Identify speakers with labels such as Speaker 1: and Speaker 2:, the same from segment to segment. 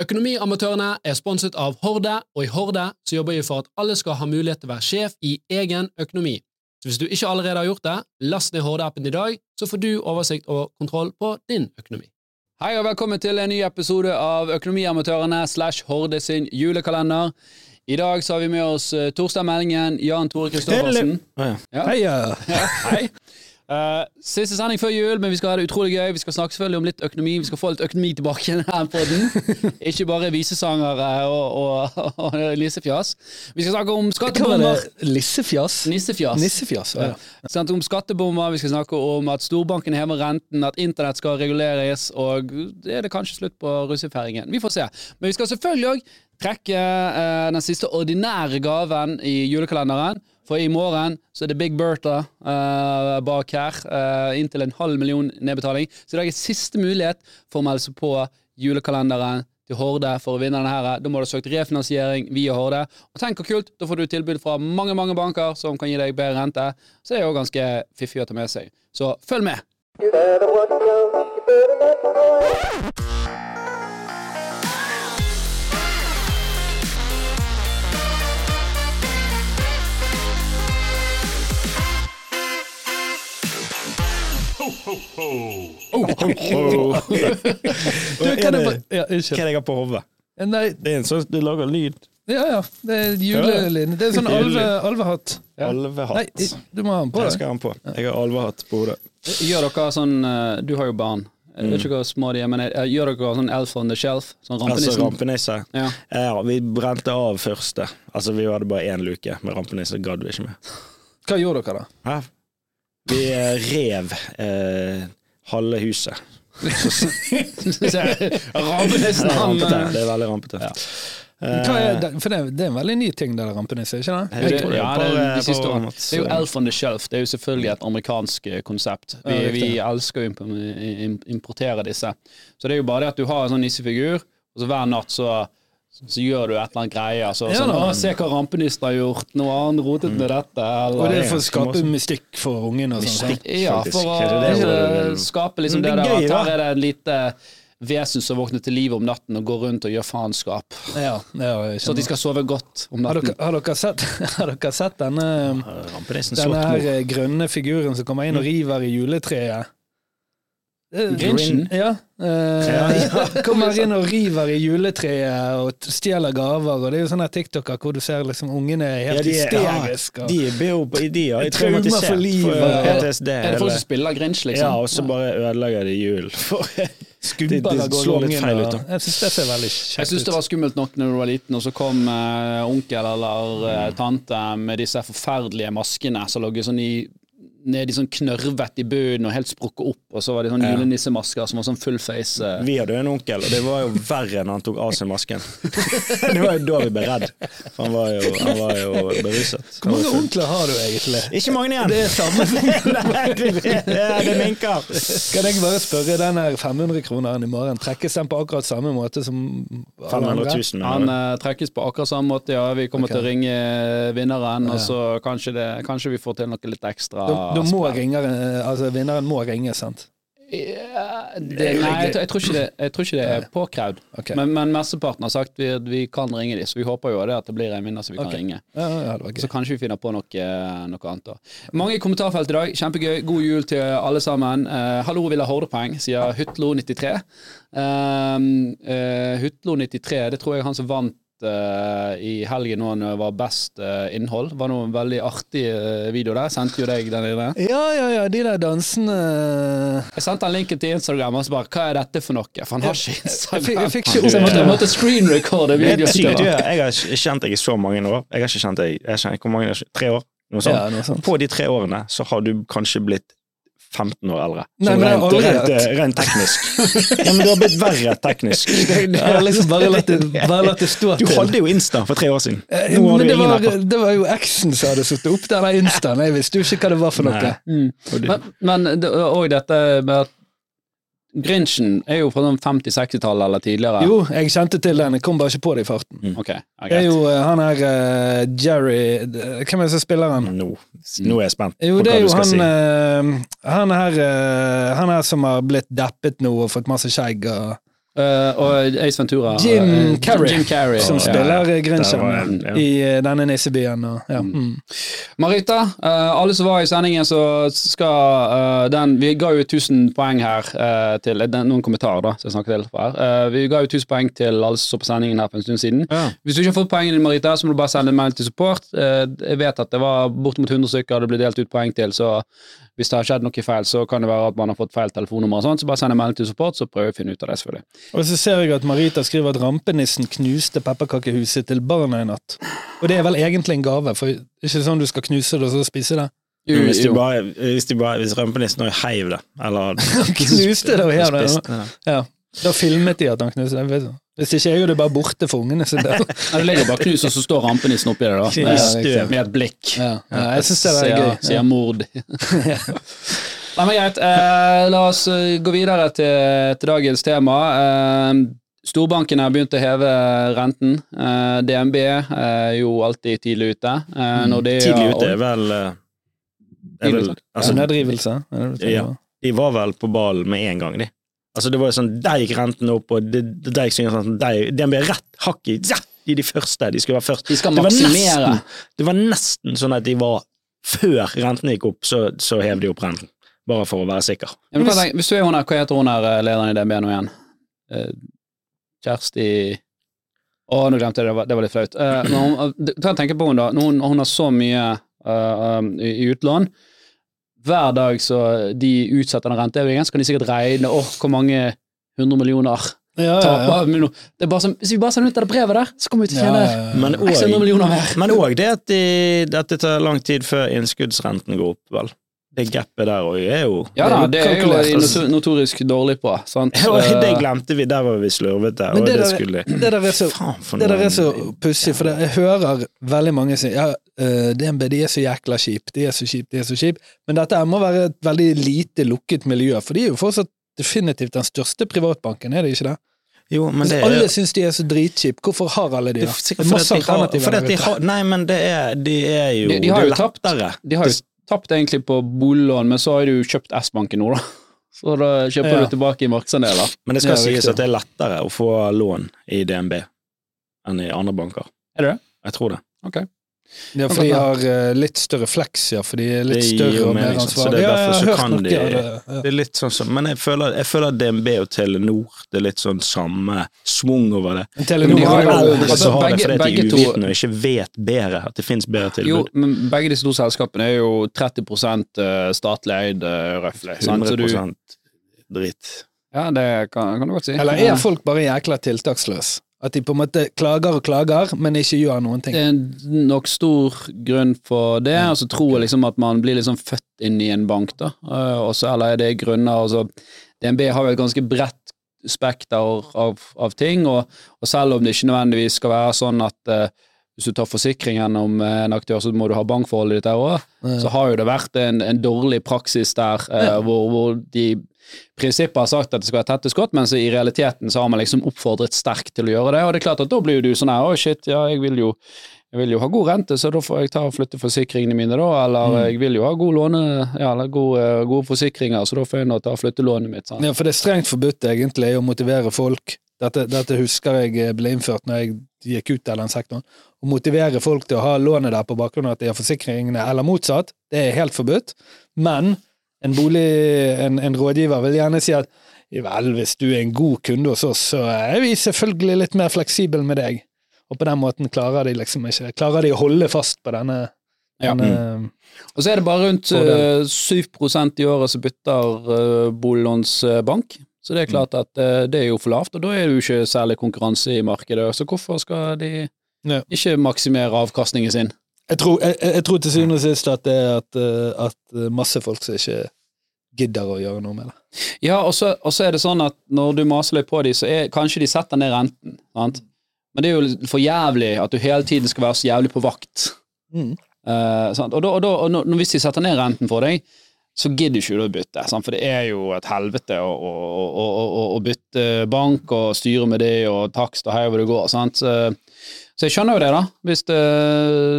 Speaker 1: Økonomiamatørene er sponset av Horde, og i Horde så jobber vi for at alle skal ha mulighet til å være sjef i egen økonomi. Så hvis du ikke allerede har gjort det, last ned Horde-appen i dag, så får du oversikt og kontroll på din økonomi. Hei og velkommen til en ny episode av Økonomiamatørene slash Horde sin julekalender. I dag så har vi med oss uh, Torstein Meldingen, Jan Tore Kristoffersen.
Speaker 2: Hei! ja.
Speaker 3: Hei!
Speaker 1: Ja, hei. Eh, siste sending før jul, men vi skal ha det utrolig gøy. Vi skal snakke selvfølgelig om litt økonomi. Vi skal få litt økonomi tilbake igjen her på den. Ikke bare visesangere og, og, og nissefjas. Vi skal snakke om
Speaker 3: skattebommer
Speaker 1: skattebomber.
Speaker 3: Lissefjas?
Speaker 1: Nissefjas.
Speaker 3: Nissefjas, ja.
Speaker 1: ja. Snakke om skattebomber, vi skal snakke om at storbanken hever renten, at internett skal reguleres, og det er det kanskje slutt på russefeiringen. Vi får se. Men vi skal selvfølgelig òg trekke uh, den siste ordinære gaven i julekalenderen. For i morgen så er det Big Bertha uh, bak her. Uh, inntil en halv million nedbetaling. Så i dag er siste mulighet for å melde seg på julekalenderen til Horde for å vinne denne. her. Da må du ha søkt refinansiering via Horde. Og tenk hvor kult, da får du tilbud fra mange mange banker som kan gi deg bedre rente. Så det er jo ganske fiffig å ta med seg. Så følg med!
Speaker 4: You
Speaker 2: Hva er det jeg har på hodet?
Speaker 3: Nei,
Speaker 2: Det er en sånn du lager lyd.
Speaker 3: ja ja, det er julelinje. Det er sånn alve, alvehatt. Ja.
Speaker 2: Alvehatt.
Speaker 3: du må ha den på
Speaker 2: Jeg skal ha den på. Jeg har alvehatt på hodet.
Speaker 1: Gjør dere sånn eh, Du har jo barn. Jeg vet ikke hvor små de er, men jeg, gjør dere sånn Elf on the Shelf? Sånn
Speaker 2: rampenisse?
Speaker 1: Altså
Speaker 2: rampenisse.
Speaker 1: Ja.
Speaker 2: Ja, vi brente av første. Altså, vi hadde bare én luke med rampenisse, gadd vi ikke med.
Speaker 3: Hva gjorde dere da?
Speaker 2: Hæ? Vi rev eh, halve huset.
Speaker 1: Rampenissen, han
Speaker 2: rampete. Det er veldig rampete. Ja.
Speaker 3: Hva er det? For det, er- det er en veldig ny ting, det der rampenisse, ikke det?
Speaker 2: Jeg tror det er
Speaker 1: ja, det er de siste årene. Det er jo Elf on the Shelf. Det er jo selvfølgelig et amerikansk eh, konsept. Vi,
Speaker 3: Ja,
Speaker 1: vi elsker å importere disse. Så det er jo bare det at du har en sånn nissefigur, og så hver natt så så gjør du et eller annet greie. Altså,
Speaker 3: Ja,
Speaker 1: sånn, å, 'Se hva rampenissen har gjort. Nå har han rotet med dette.' Eller,
Speaker 3: Og det er for å skape
Speaker 2: også-
Speaker 3: mystikk for ungen og sånn.
Speaker 1: Ja, for å
Speaker 2: det det
Speaker 1: skape liksom det,
Speaker 2: det er
Speaker 1: der at her er det en lite vesen som våkner til liv om natten og går rundt og gjør faenskap.
Speaker 3: Ja, ja,
Speaker 1: Så de skal sove godt om
Speaker 3: Har
Speaker 1: natten.
Speaker 3: dere, har, dere sett, har dere sett denne, denne her grønne figuren som kommer inn og river i juletreet? Det-
Speaker 1: Grinchen?
Speaker 3: Ja. Eh, kommer inn og river i juletreet og stjeler gaver. Og det er jo sånne TikToker hvor du ser liksom ungene er
Speaker 2: Ja,
Speaker 3: helt
Speaker 2: de, er- ja,
Speaker 3: hysteriske. og-
Speaker 2: de er jo på de har
Speaker 3: Traumer for
Speaker 2: traumatisert
Speaker 3: livet.
Speaker 2: for
Speaker 3: Er det-
Speaker 2: PTSD.
Speaker 1: Er det folk som spiller Grinch, liksom?
Speaker 2: Ja, og så bare ødelegger de jul.
Speaker 3: Skubber
Speaker 2: det- det slår litt feil ut, da.
Speaker 3: Jeg syns det ser veldig
Speaker 1: Jeg
Speaker 3: kjekt
Speaker 1: syns det var skummelt nok når du var liten, og så kom uh, onkel eller uh, tante med disse forferdelige maskene som lå sånn i ned i sånn knørvet i bunnen og helt sprukket opp, og så var det sånn julenissemasker som var sånn full face.
Speaker 2: Vi hadde jo en onkel, og det var jo verre når han tok av seg masken. det var jo da vi ble redd, for han var jo, han var jo beruset.
Speaker 3: Hvor mange onkler har du egentlig?
Speaker 2: Ikke mange igjen!
Speaker 3: Det er samme
Speaker 2: Nei, det, det, det minker.
Speaker 3: Kan jeg bare spørre, den her 500-kroneren i morgen, trekkes den på akkurat samme måte som alle
Speaker 2: 500 000,
Speaker 1: Han eh, trekkes på akkurat samme måte, ja. Vi kommer
Speaker 3: okay.
Speaker 1: til å ringe vinneren, og så kanskje, det, kanskje vi får til noe litt ekstra.
Speaker 3: Da, da må ringe, altså vinneren må ringe, sant?
Speaker 1: Ja, det, nei, jeg, tror- jeg, tror det, jeg tror ikke det er påkrevd.
Speaker 3: Okay.
Speaker 1: Men, men mesteparten har sagt vi, vi kan ringe dem, så vi håper jo det at det blir en vinner som vi kan
Speaker 3: okay.
Speaker 1: ringe.
Speaker 3: Ja,
Speaker 1: Så kanskje vi finner på noe, noe annet. da Mange i kommentarfeltet i dag. Kjempegøy. God jul til alle sammen. Uh, hallo, vil ha Hordepoeng, sier Hutlo93. Uh, uh, Hutlo93, det tror jeg er han som vant eh, i helgen nå når det var best uh, innhold. Var noe veldig artig videoer video der. Sendte jo deg den inne.
Speaker 3: Ja, ja, ja, de der dansene
Speaker 1: Jeg sendte han linken til Instagram og så bare Hva er dette for noe? For han har ikke
Speaker 3: Jeg
Speaker 1: Instagram.
Speaker 3: fikk, jeg fikk
Speaker 1: Så
Speaker 3: ikke
Speaker 1: jeg måtte, jeg
Speaker 3: opp
Speaker 1: måtte screenrecorde videoen.
Speaker 2: sykt. Jeg har kjent deg i så mange år. Jeg har ikke kjent deg i Hvor mange? Tre år? Noe sånt.
Speaker 3: Ja, noe sånt.
Speaker 2: På de tre årene så har du kanskje blitt 15 år eldre.
Speaker 3: Nei, men
Speaker 2: rent, rent, rent teknisk. ja, men det har blitt verre teknisk.
Speaker 3: Jeg har liksom bare latt det, bare latt det stå
Speaker 2: Du
Speaker 3: til.
Speaker 2: hadde jo Insta for tre år siden.
Speaker 3: Eh,
Speaker 2: Nå
Speaker 3: Men
Speaker 2: du
Speaker 3: det var, det var jo eksen som hadde satt opp den instaen. Jeg visste jo ikke hva det var for noe.
Speaker 1: Mm. Men, men det- og dette med at Grinchen er jo fra sånn 50-60-tallet eller tidligere.
Speaker 3: Jo, jeg kjente til den, jeg kom bare ikke på det i farten.
Speaker 1: Ok, Okay,
Speaker 3: Det er jo eh, han her uh, Jerry eh, Hvem er det som spiller han?
Speaker 2: Nå, nå er jeg spent
Speaker 3: Jo,
Speaker 2: på
Speaker 3: det
Speaker 2: hva
Speaker 3: er
Speaker 2: du
Speaker 3: jo
Speaker 2: skal
Speaker 3: han,
Speaker 2: si.
Speaker 3: han, her, han her som har blitt deppet nå og fått masse skjegg og
Speaker 1: Eh, og Ace Ventura.
Speaker 3: Jim
Speaker 1: eh,
Speaker 3: Carrey,
Speaker 1: Jim Carrey
Speaker 3: Som spiller
Speaker 2: ja, var
Speaker 3: Grinchen
Speaker 2: ja.
Speaker 3: i eh, denne nissebyen. Og, ja. mm.
Speaker 1: Marita, uh, alle som var i sendingen, så skal uh, den Vi ga jo 1000 poeng her eh, til er Noen kommentarer, da, som jeg snakket til her. Eh, vi ga jo 1000 poeng til alle som så på sendingen her for en stund siden.
Speaker 2: Ja.
Speaker 1: Hvis du ikke har fått poengene dine, Marita, så må du bare sende en mail til support. Eh, jeg vet at det var bortimot 100 stykker det ble delt ut poeng til, så hvis det har skjedd noe feil, så kan det være at man har fått feil telefonnummer og sånt, så bare send en melding til support, så prøver vi å finne ut av det, selvfølgelig.
Speaker 3: Og så ser jeg at Marita skriver at rampenissen knuste pepperkakehuset til barna i natt. Og det er vel egentlig en gave, for det er ikke sånn du skal knuse det og så spise det?
Speaker 2: Jo, hvis, de bare, hvis, de bare, hvis rampenissen også heiv det, eller
Speaker 3: Knuste det og hev det. Ja. Da filmet de at han knuste det. Hvis ikke er jo det bare borte for ungene sin del.
Speaker 1: ja, det ligger bare knus, og så står rampenissen oppi det, da. Med,
Speaker 3: riktig.
Speaker 1: med et blikk.
Speaker 3: Ja, ja, jeg syns det er gøy.
Speaker 1: Sier mord. Nei, men greit. Eh, la oss eh, gå videre til, til dagens tema. Eh, storbankene har begynt å heve renten. Eh, DNB er jo alltid tidlig ute. Eh, når det
Speaker 2: Tidlig ute er vel, eh, er vel altså,
Speaker 3: Nedrivelse? er det du
Speaker 2: Ja. De var vel på ballen med en gang, de. Altså, det var jo sånn, Der gikk renten opp, og det, det, der gikk sånn, der, DNB rett hakk i ja, de, de første. De skulle være først.
Speaker 1: De skal
Speaker 2: Det var
Speaker 1: maksimere.
Speaker 2: nesten, det var nesten sånn at de var Før rentene gikk opp, så, så hev de opp renten. Bare for å være sikker.
Speaker 1: Ja, hva hvis du er hun her, hva heter hun her, eh, lederen i DNB nå igjen? Eh, Kjersti Å, nå glemte jeg det, var, det var litt flaut. Uh, men hun, eh, ta tenke på hun da, når hun, hun har så mye uh, um, i, i utlån. Hver dag så de utsetter den rentehevingen, så kan de sikkert regne åh, hvor mange hundre millioner
Speaker 3: Ja, ja, ja.
Speaker 1: Det er bare som, Hvis vi bare sender ut det brevet der, så kommer vi til å tjene
Speaker 3: ja,
Speaker 2: men òg det at, de, at det tar lang tid før innskuddsrenten går opp, vel. Det gapet der òg er jo
Speaker 1: Ja da, det er jo de
Speaker 2: altså.
Speaker 1: notorisk dårlig på. Sant?
Speaker 2: Ja, Det
Speaker 1: Eh,
Speaker 2: glemte vi, der var vi slurvete.
Speaker 3: Men det
Speaker 2: det,
Speaker 3: der-
Speaker 2: skulle
Speaker 3: Det der er så Det så pussig, for det, jeg hører veldig mange si ja, eh, DNB de er så jækla kjip, de er så kjip, de er så kjip. Men dette må være et veldig lite lukket miljø, for de er jo fortsatt definitivt den største privatbanken, er det ikke det?
Speaker 2: Jo, men
Speaker 3: Hvis
Speaker 2: det er
Speaker 3: alle syns de er så dritkjip, hvorfor har alle de
Speaker 2: Det
Speaker 3: det?
Speaker 2: er
Speaker 3: masse
Speaker 2: at de har,
Speaker 3: alternativer
Speaker 2: fordi at de har Nei, men det er, de er jo
Speaker 1: De- de har jo tapt. De har jo tapt egentlig på boliglån, men så har du kjøpt S-banken nå, da. Så da kjøper
Speaker 3: Ja.
Speaker 1: du tilbake i markedsandeler.
Speaker 2: Men det skal
Speaker 3: Ja,
Speaker 2: sies at det er lettere å få lån i DNB enn i andre banker.
Speaker 1: Er det det?
Speaker 2: Jeg tror det.
Speaker 1: Ok.
Speaker 3: Ja, for de har eh, litt større flex, ja, for de er litt
Speaker 2: Det
Speaker 3: større og mer ansvarlige. Ja, jeg
Speaker 2: så
Speaker 3: har hørt
Speaker 2: kan
Speaker 3: noe
Speaker 2: de-
Speaker 3: av det. Ja.
Speaker 2: Det er litt sånn som Men jeg føler, jeg føler DNB og Telenor Det er litt sånn samme svung over det.
Speaker 3: Telenor
Speaker 1: de har jo-
Speaker 3: jo
Speaker 1: altså,
Speaker 2: har det fordi de er uvitende og ikke vet bedre. At det finnes bedre
Speaker 1: Jo,
Speaker 2: tilbud.
Speaker 1: men begge disse to selskapene er jo 30 statlig eid, eh, røftlig.
Speaker 2: 100
Speaker 1: du,
Speaker 2: dritt.
Speaker 1: ja, det kan, kan du godt si.
Speaker 3: Eller er folk bare jækla tiltaksløse? At de på en måte klager og klager, men ikke gjør noen ting?
Speaker 1: Det er nok stor grunn for det, og så tror jeg liksom at man blir liksom født inn i en bank, da. Også, Og så eller er det grunner? Altså, DNB har jo et ganske bredt spekter av, av ting, og, og selv om det ikke nødvendigvis skal være sånn at uh, hvis du tar forsikringen gjennom eh, en aktør, så må du ha bankforholdet ditt der òg, så har jo det vært en, en dårlig praksis der uh, hvor, hvor de prinsippet har sagt at det skal være tette skott, mens i realiteten så har man liksom oppfordret sterkt til å gjøre det, og det er klart at da blir jo du sånn her, å shit, ja, jeg vil jo jeg vil jo ha god rente, så da får jeg ta og flytte forsikringene mine, da. Eller jeg vil jo ha god låne, ja, gode, gode forsikringer, så da får jeg nå ta og flytte lånet mitt. Sant?
Speaker 3: Ja, for det er strengt forbudt egentlig å motivere folk. Dette, dette husker jeg ble innført når jeg gikk ut av den sektoren. Å motivere folk til å ha lånet der på bakgrunn av at de har forsikringene, eller motsatt, det er helt forbudt. Men en, bolig, en, en rådgiver vil gjerne si at vel, hvis du er en god kunde hos oss, så er vi selvfølgelig litt mer fleksible med deg. Og på den måten klarer de liksom ikke Klarer de å holde fast på denne,
Speaker 1: Ja.
Speaker 3: mm.
Speaker 1: Og så er det bare rundt
Speaker 3: Fordel.
Speaker 1: eh, 7% i året som bytter uh, boliglånsbank. Så det er klart at eh, det er jo for lavt, og da er det jo ikke særlig konkurranse i markedet. Så hvorfor skal de
Speaker 3: Ja.
Speaker 1: ikke maksimere avkastningen sin?
Speaker 3: Jeg tror, jeg, jeg tror til syvende og sist at det er at, eh, at masse folk som ikke gidder å gjøre noe med det.
Speaker 1: Ja, og så, er det sånn at når du maser litt på dem, så er kanskje de setter ned renten. Sant? Men det er jo for jævlig at du hele tiden skal være så jævlig på vakt.
Speaker 3: Mm.
Speaker 1: Uh, sant? Og, da, og, da, og når, hvis de setter ned renten for deg, så gidder ikke du å bytte, sant? for det er jo et helvete å, å, å, å bytte bank og styre med det og takst og hei hvor det går. Sant? Så, så jeg skjønner jo det, da, hvis, det,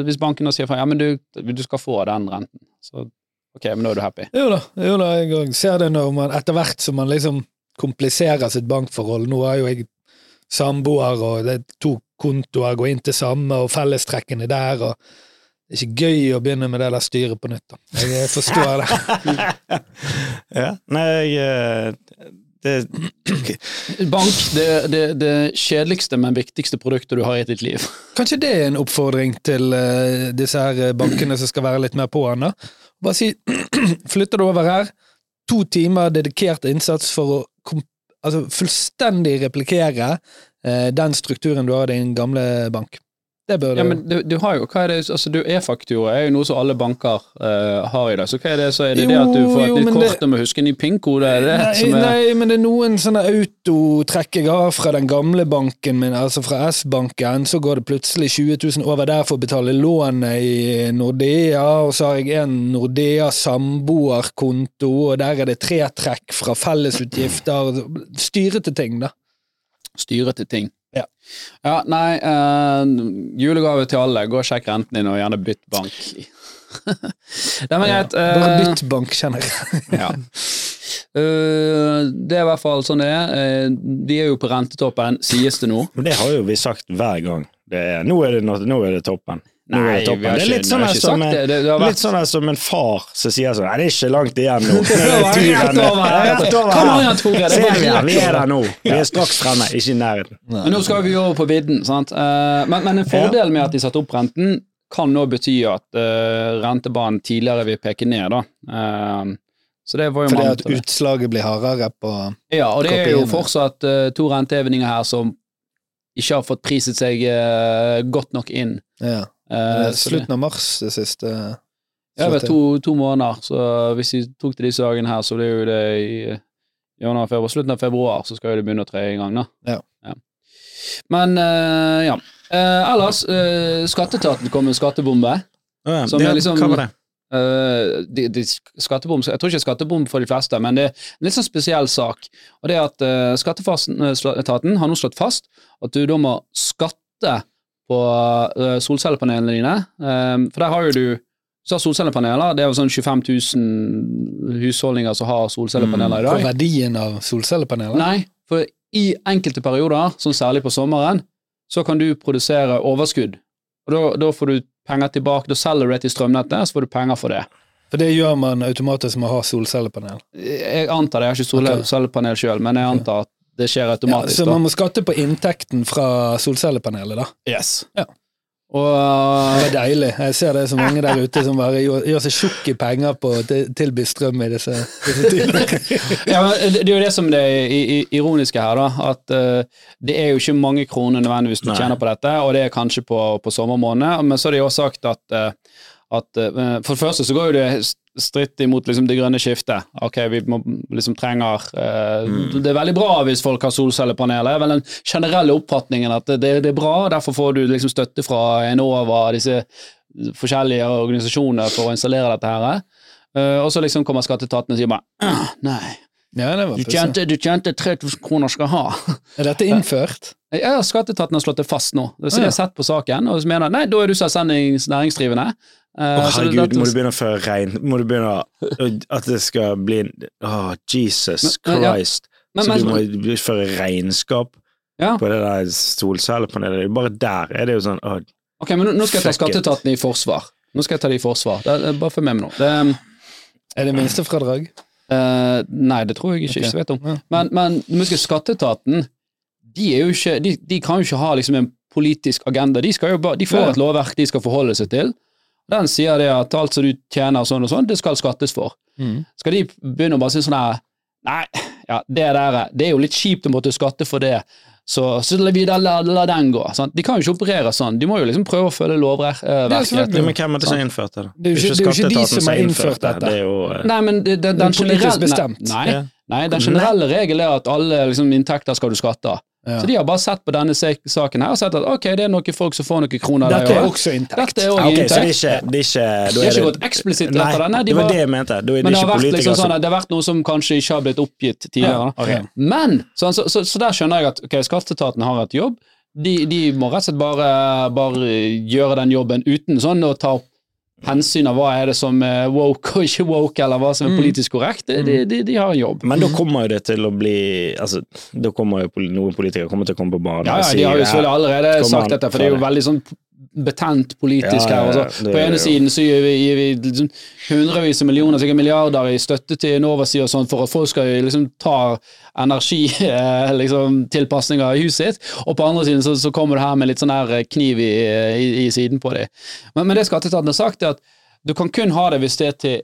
Speaker 1: hvis banken da sier fra, ja, men du, du skal få den renten. Så ok, men da er du happy.
Speaker 3: Jo da, jo da jeg ser det når man etter hvert som man liksom kompliserer sitt bankforhold. Nå er jo jeg samboer, og det er to kontoer går inn til samme, og fellestrekkene der, og det er ikke gøy å begynne med det der styret på nytt. da. Jeg forstår det.
Speaker 2: Ja. Nei, det,
Speaker 1: Bank, det, det, det kjedeligste, men viktigste produktet du har i ditt liv.
Speaker 3: Kanskje det er en oppfordring til uh, disse her eh, bankene som skal være litt mer på han, da. Bare si flytter du over her, to timer dedikert innsats for å altså fullstendig replikere uh, den strukturen du har i din gamle bank. Det bør du
Speaker 1: Ja, men du, du har jo, hva er det, altså du E-faktura er jo noe som alle banker uh, har i dag, så hva er det, så er det det at du
Speaker 3: Jo,
Speaker 1: får et
Speaker 3: jo,
Speaker 1: nytt
Speaker 3: men det-
Speaker 1: kort og må huske en ny PIN-kode? Er det det
Speaker 3: Nei,
Speaker 1: som er
Speaker 3: nei, men det er noen sånne autotrekk jeg har fra den gamle banken min, altså fra S-banken, så går det plutselig 20 000 over der for å betale lånet i Nordea, og så har jeg en Nordea samboerkonto, og der er det tre trekk fra fellesutgifter, styrete ting, da.
Speaker 1: styrete ting?
Speaker 3: Ja.
Speaker 1: Ja, nei, uh, julegave til alle, gå og sjekk renten din, og gjerne bytt bank. det var greit. Uh,
Speaker 3: Bare bytt bank, kjenner jeg.
Speaker 1: Ja. Uh, det er i hvert fall sånn det er. Eh, vi er jo på rentetoppen, sies det nå.
Speaker 2: men det har jo vi sagt hver gang. Det er, nå, er det, nå er det toppen.
Speaker 1: Nei, vi har
Speaker 2: Det er
Speaker 1: ikke-
Speaker 2: litt sånn her som
Speaker 1: vært-
Speaker 2: sånn som en far som sier sånn Nei, det er ikke langt igjen nå.
Speaker 1: Rett over her. Kom an. Tore,
Speaker 2: Se, vi er, vi er der nå. Vi er straks fremme, ikke i nærheten.
Speaker 1: Men nå skal vi over på vidden, sant. Eh, men, men en fordel med at de satte opp renten, kan nå bety at uh, rentebanen tidligere vil peke ned, da. Eh, så det var jo
Speaker 3: Fordi at utslaget blir hardere på
Speaker 1: Ja, og det er jo fortsatt eh, to rentehevinger her som ikke har fått priset seg eh, godt nok inn.
Speaker 3: ja.
Speaker 1: Eh, så
Speaker 3: Slutten av mars, det siste.
Speaker 1: Ja, det
Speaker 3: er
Speaker 1: to, to måneder, så hvis vi tok til disse dagene her, så blir jo det i januar, februar, slutten av februar, så skal jo det begynne å tre i gang, da.
Speaker 3: Ja.
Speaker 1: Men, uh, ja. Uh, ellers, uh, Skatteetaten kom med en skattebombe.
Speaker 2: Ja,
Speaker 1: Som
Speaker 2: det-
Speaker 1: er liksom-
Speaker 2: Hva var det?
Speaker 1: Uh, de, de, skattebom, jeg tror ikke skattebom for de fleste, men det er en litt sånn spesiell sak. Og det er at uh, Skatteetaten har nå slått fast at du da må skatte på eh, solcellepanelene dine. Eh, for der har jo du så solcellepaneler, det er jo sånn 25 000 husholdninger som har solcellepaneler i
Speaker 3: For verdien av solcellepaneler?
Speaker 1: Nei, for i enkelte perioder, sånn særlig på sommeren, så kan du produsere overskudd. Og da får du penger tilbake, da selger du det til strømnettet, så får du penger for det.
Speaker 3: For det gjør man automatisk med å ha solcellepanel.
Speaker 1: Jeg antar det, jeg har ikke solcellepanel sjøl, men jeg antar at det skjer
Speaker 3: Ja,
Speaker 1: automatisk.
Speaker 3: så man må skatte på inntekten fra solcellepanelet, da.
Speaker 1: Yes.
Speaker 3: Ja.
Speaker 1: Og
Speaker 3: Det er deilig. Jeg ser det er så mange der ute som bare gjør, gjør seg tjukk i penger på å til- tilby strøm i disse, disse tider.
Speaker 1: ja, men det det er jo det som det er ironiske her, da. At uh, det er jo ikke mange kroner nødvendigvis du
Speaker 2: Nei.
Speaker 1: tjener på dette, og det er kanskje på, på sommermåned, Men så har de også sagt at, uh, at eh, For det første så går jo det stritt imot liksom, det grønne skiftet. Ok, vi må, liksom trenger eh, Det er veldig bra hvis folk har solcellepaneler. Det er vel den generelle oppfatningen at det, det er bra, derfor får du liksom støtte fra Enova, disse forskjellige organisasjoner for å installere dette her. Eh, og så liksom kommer skatteetaten og sier bare «Ah, Nei,
Speaker 3: Ja, det var
Speaker 1: du tjente, du tjente 3000 kroner skal ha.
Speaker 3: Er dette innført?
Speaker 1: Ja, skatteetaten har slått det fast nå. Så de har sett på saken og mener nei, da er du selvstendig næringsdrivende. Eh,
Speaker 2: Å,
Speaker 1: det-
Speaker 2: herregud, må du begynne å føre regn Må du begynne å At det skal bli Å, Jesus
Speaker 1: Men- ja.
Speaker 2: Christ.
Speaker 1: Men-
Speaker 2: så
Speaker 1: men-
Speaker 2: du må føre regnskap
Speaker 1: Ja.
Speaker 2: på det der solcellepanelet. Bare der er det jo sånn oh,
Speaker 1: Ok, men nå, nå skal jeg ta skatteetaten i forsvar. Nå skal jeg ta det i forsvar. Det, er- bare følg med meg nå. Det,
Speaker 3: Er det minstefradrag?
Speaker 1: Uh, nei, det tror jeg ikke,
Speaker 3: Okay.
Speaker 1: ikke vet om.
Speaker 3: Ja.
Speaker 1: Men, men du må skatteetaten de, er jo ikke, de, de kan jo ikke ha liksom en politisk agenda. De, skal jo bare, de får
Speaker 3: Ja.
Speaker 1: et lovverk de skal forholde seg til. Den sier det at alt som du tjener sånn og sånn, det skal skattes for.
Speaker 3: Mm.
Speaker 1: Skal de begynne å bare si sånn her Nei, ja, det der Det er jo litt kjipt å måtte skatte for det, så, så la, vi da, la, la den gå. Sant? De kan jo ikke operere sånn. De må jo liksom prøve å følge lovverket.
Speaker 2: Men hvem er det som har innført det?
Speaker 3: Det er jo ikke- det er jo ikke de som har innført dette.
Speaker 2: Det er jo eh,
Speaker 1: Nei, men det, det, den,
Speaker 3: den den
Speaker 1: generelle. Nei, nei, den generelle regelen er at alle liksom, inntekter skal du skatte av.
Speaker 3: Ja.
Speaker 1: Så de har bare sett på denne saken her og sett at ok, det er noen folk som får noen kroner
Speaker 3: Dette er
Speaker 1: også.
Speaker 3: også inntekt.
Speaker 1: Dette er
Speaker 2: ja,
Speaker 1: okay,
Speaker 2: inntekt. så det er ikke, det er ikke
Speaker 1: De har ikke
Speaker 2: det-
Speaker 1: gått eksplisitt
Speaker 2: Nei,
Speaker 1: etter denne. De
Speaker 2: det var
Speaker 1: var
Speaker 2: det jeg mente. Da er
Speaker 1: Men det har, vært liksom sånn, det har vært noe som kanskje ikke har blitt oppgitt tidligere. Ja,
Speaker 2: okay.
Speaker 1: Men, så, så, så, så der skjønner jeg at ok, skatteetaten har et jobb. De, de må rett og slett bare, bare gjøre den jobben uten sånn å ta opp hensyn av hva er det som er woke og ikke woke, eller hva som er politisk korrekt. De, de, de, de har en jobb.
Speaker 2: Men da kommer jo det til å bli altså, Da kommer jo noen politikere kommer til å komme på banen
Speaker 1: Ja,
Speaker 2: og
Speaker 1: ja,
Speaker 2: si
Speaker 1: de har jo selvfølgelig allerede sagt dette, for det er jo veldig sånn betent politisk
Speaker 2: Ja, ja,
Speaker 1: her.
Speaker 2: ja,
Speaker 1: Og så, på ene
Speaker 2: jo.
Speaker 1: siden så gir vi, gir vi liksom hundrevis av millioner, sikkert milliarder i støtte til Enova-sida og sånn, for at folk skal liksom ta energitilpasninger liksom, i huset sitt, og på andre siden så, så kommer det her med litt sånn her kniv i, i, i siden på dem. Men, men det skatteetaten har sagt, er at du kan kun ha det hvis det er til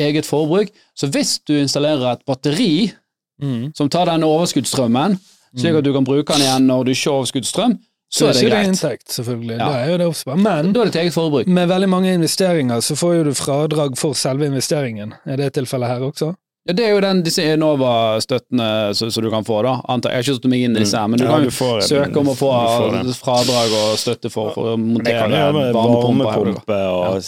Speaker 1: eget forbruk. Så hvis du installerer et batteri
Speaker 3: Mm.
Speaker 1: som tar den overskuddsstrømmen, slik at du kan bruke den igjen når du ikke har overskuddsstrøm, så er det
Speaker 3: det
Speaker 1: greit.
Speaker 3: inntekt, selvfølgelig.
Speaker 1: Ja.
Speaker 3: Da er jo det oppspart. Men
Speaker 1: Da er det til eget forbruk.
Speaker 3: med veldig mange investeringer så får jo du fradrag for selve investeringen. Er det tilfellet her også?
Speaker 1: Ja, det er jo den, disse Enova-støttene som du kan få, da. Antar, jeg har ikke satt meg inn i disse, men du
Speaker 2: Mm. Ja,
Speaker 1: kan
Speaker 2: du får
Speaker 1: søke om å få
Speaker 2: det.
Speaker 1: fradrag og støtte for, for å
Speaker 2: Det
Speaker 1: montere da.
Speaker 2: varmepumpe og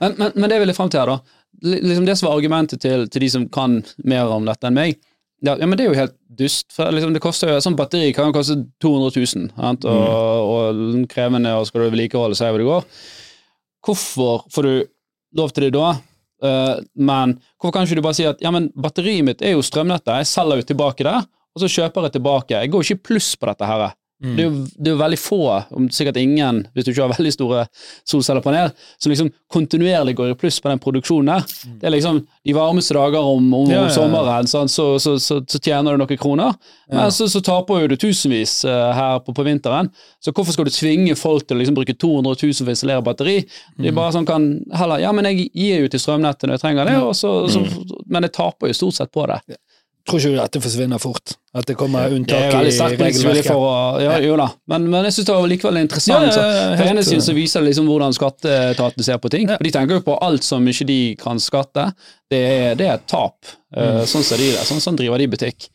Speaker 1: Men, men, men det vil jeg frem til her, da. Liksom det som var argumentet til, til de som kan mer om dette enn meg, ja, ja men det er jo helt dust. For liksom det koster jo, sånn batteri kan jo koste 200 000, sant? Og, og krevende, og skal du vedlikeholde, er hvor det går. Hvorfor får du lov til det da? Uh, men hvorfor kan ikke du bare si at ja, men batteriet mitt er jo strømnettet, jeg selger jo tilbake det, og så kjøper jeg tilbake. Jeg går ikke i pluss på dette her.
Speaker 3: Mm.
Speaker 1: Det, er jo, det er jo veldig få, om sikkert ingen, hvis du ikke har veldig store solcellepanel, som liksom kontinuerlig går i pluss på den produksjonen der. Det er liksom de varmeste dager om, om,
Speaker 3: Mm. Ja, ja,
Speaker 1: om
Speaker 3: ja.
Speaker 1: sommeren, så, så, så, så tjener du noen kroner, men så, så taper jo du tusenvis uh, her på, på vinteren. Så hvorfor skal du tvinge folk til å liksom bruke 200 000 for å installere batteri?
Speaker 3: Mm.
Speaker 1: De bare sånn kan heller Ja, men jeg gir jo til strømnettet når jeg trenger det, og så, så,
Speaker 3: Mm.
Speaker 1: men jeg taper jo stort sett på det.
Speaker 3: Tror ikke dette forsvinner fort? At det kommer
Speaker 1: Det
Speaker 3: unntak
Speaker 1: er
Speaker 3: i
Speaker 1: veldig sterkt
Speaker 3: regelverket?
Speaker 1: for å ja, Jo da, men, men jeg syns det var likevel interessant.
Speaker 3: Ja, ja,
Speaker 1: på ene siden
Speaker 3: uh,
Speaker 1: så viser det liksom hvordan skatteetaten ser på ting. De tenker jo på alt som ikke de kan skatte. Det er, det er et tap.
Speaker 3: Mm.
Speaker 1: Eh, sånn ser de det. Sånn, sånn driver de butikk.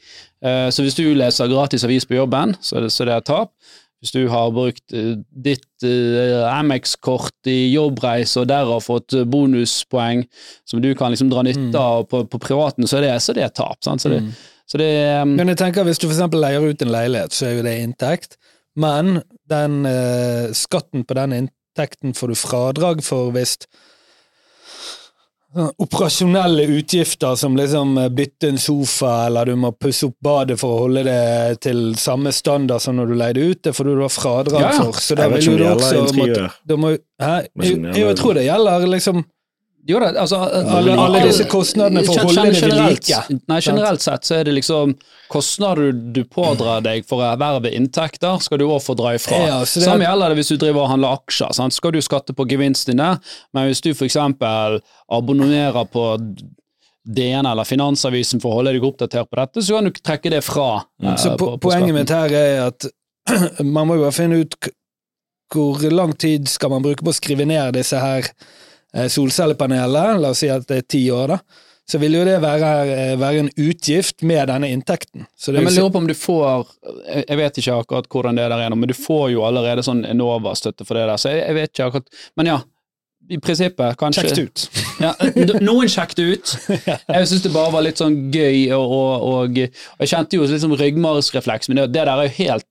Speaker 1: Eh, så hvis du leser gratis avis på jobben, så er det, så det er et tap. Hvis du har brukt eh, ditt eh, Amex-kort i jobbreise og derav fått eh, bonuspoeng som du kan liksom dra nytte av på, på privaten, så er det, så er det et tap. Sant? Så det, så det um,
Speaker 3: Men jeg tenker hvis du eksempel leier ut en leilighet, så er jo det inntekt. Men den eh, skatten på den inntekten får du fradrag for hvis operasjonelle utgifter som liksom eh, bytte en sofa, eller du må pusse opp badet for å holde det til samme standard som når du leide ut, det får du da fradrag
Speaker 1: Ja,
Speaker 3: for. Så da vil du også måtte, da må, Hæ? jo, jeg tror det gjelder liksom
Speaker 1: Jo da, altså
Speaker 3: alle, alle disse kostnadene for å holde det ved like.
Speaker 1: Nei, generelt sett så er det liksom kostnader du, du pådrar deg for å erverve inntekter, skal du òg få dra ifra.
Speaker 3: Ja, det
Speaker 1: Samme gjelder det hvis du driver og handler aksjer. Sant? Skal du skatte på gevinsten din, men hvis du f.eks. abonnerer på DN eller Finansavisen for å holde deg oppdatert på dette, så kan du trekke det fra. eh,
Speaker 3: Så
Speaker 1: på- på
Speaker 3: poenget mitt her er at man må jo bare finne ut hvor lang tid skal man bruke på å skrive ned disse her eh, solcellepanelene, la oss si at det er ti år, da. Så vil jo det være, eh, være en utgift med denne inntekten. Så det
Speaker 1: Ja,
Speaker 3: er
Speaker 1: men lurer på om du får Jeg vet ikke akkurat hvordan det er der igjennom, men du får jo allerede sånn Enova-støtte for det der, så jeg, jeg vet ikke akkurat Men ja, i prinsippet, kanskje
Speaker 3: kjekt ut.
Speaker 1: Ja, noen sjekket ut. Jeg syns det bare var litt sånn gøy, og, og, og, og jeg kjente jo litt sånn ryggmargsrefleks, men det, det der er jo helt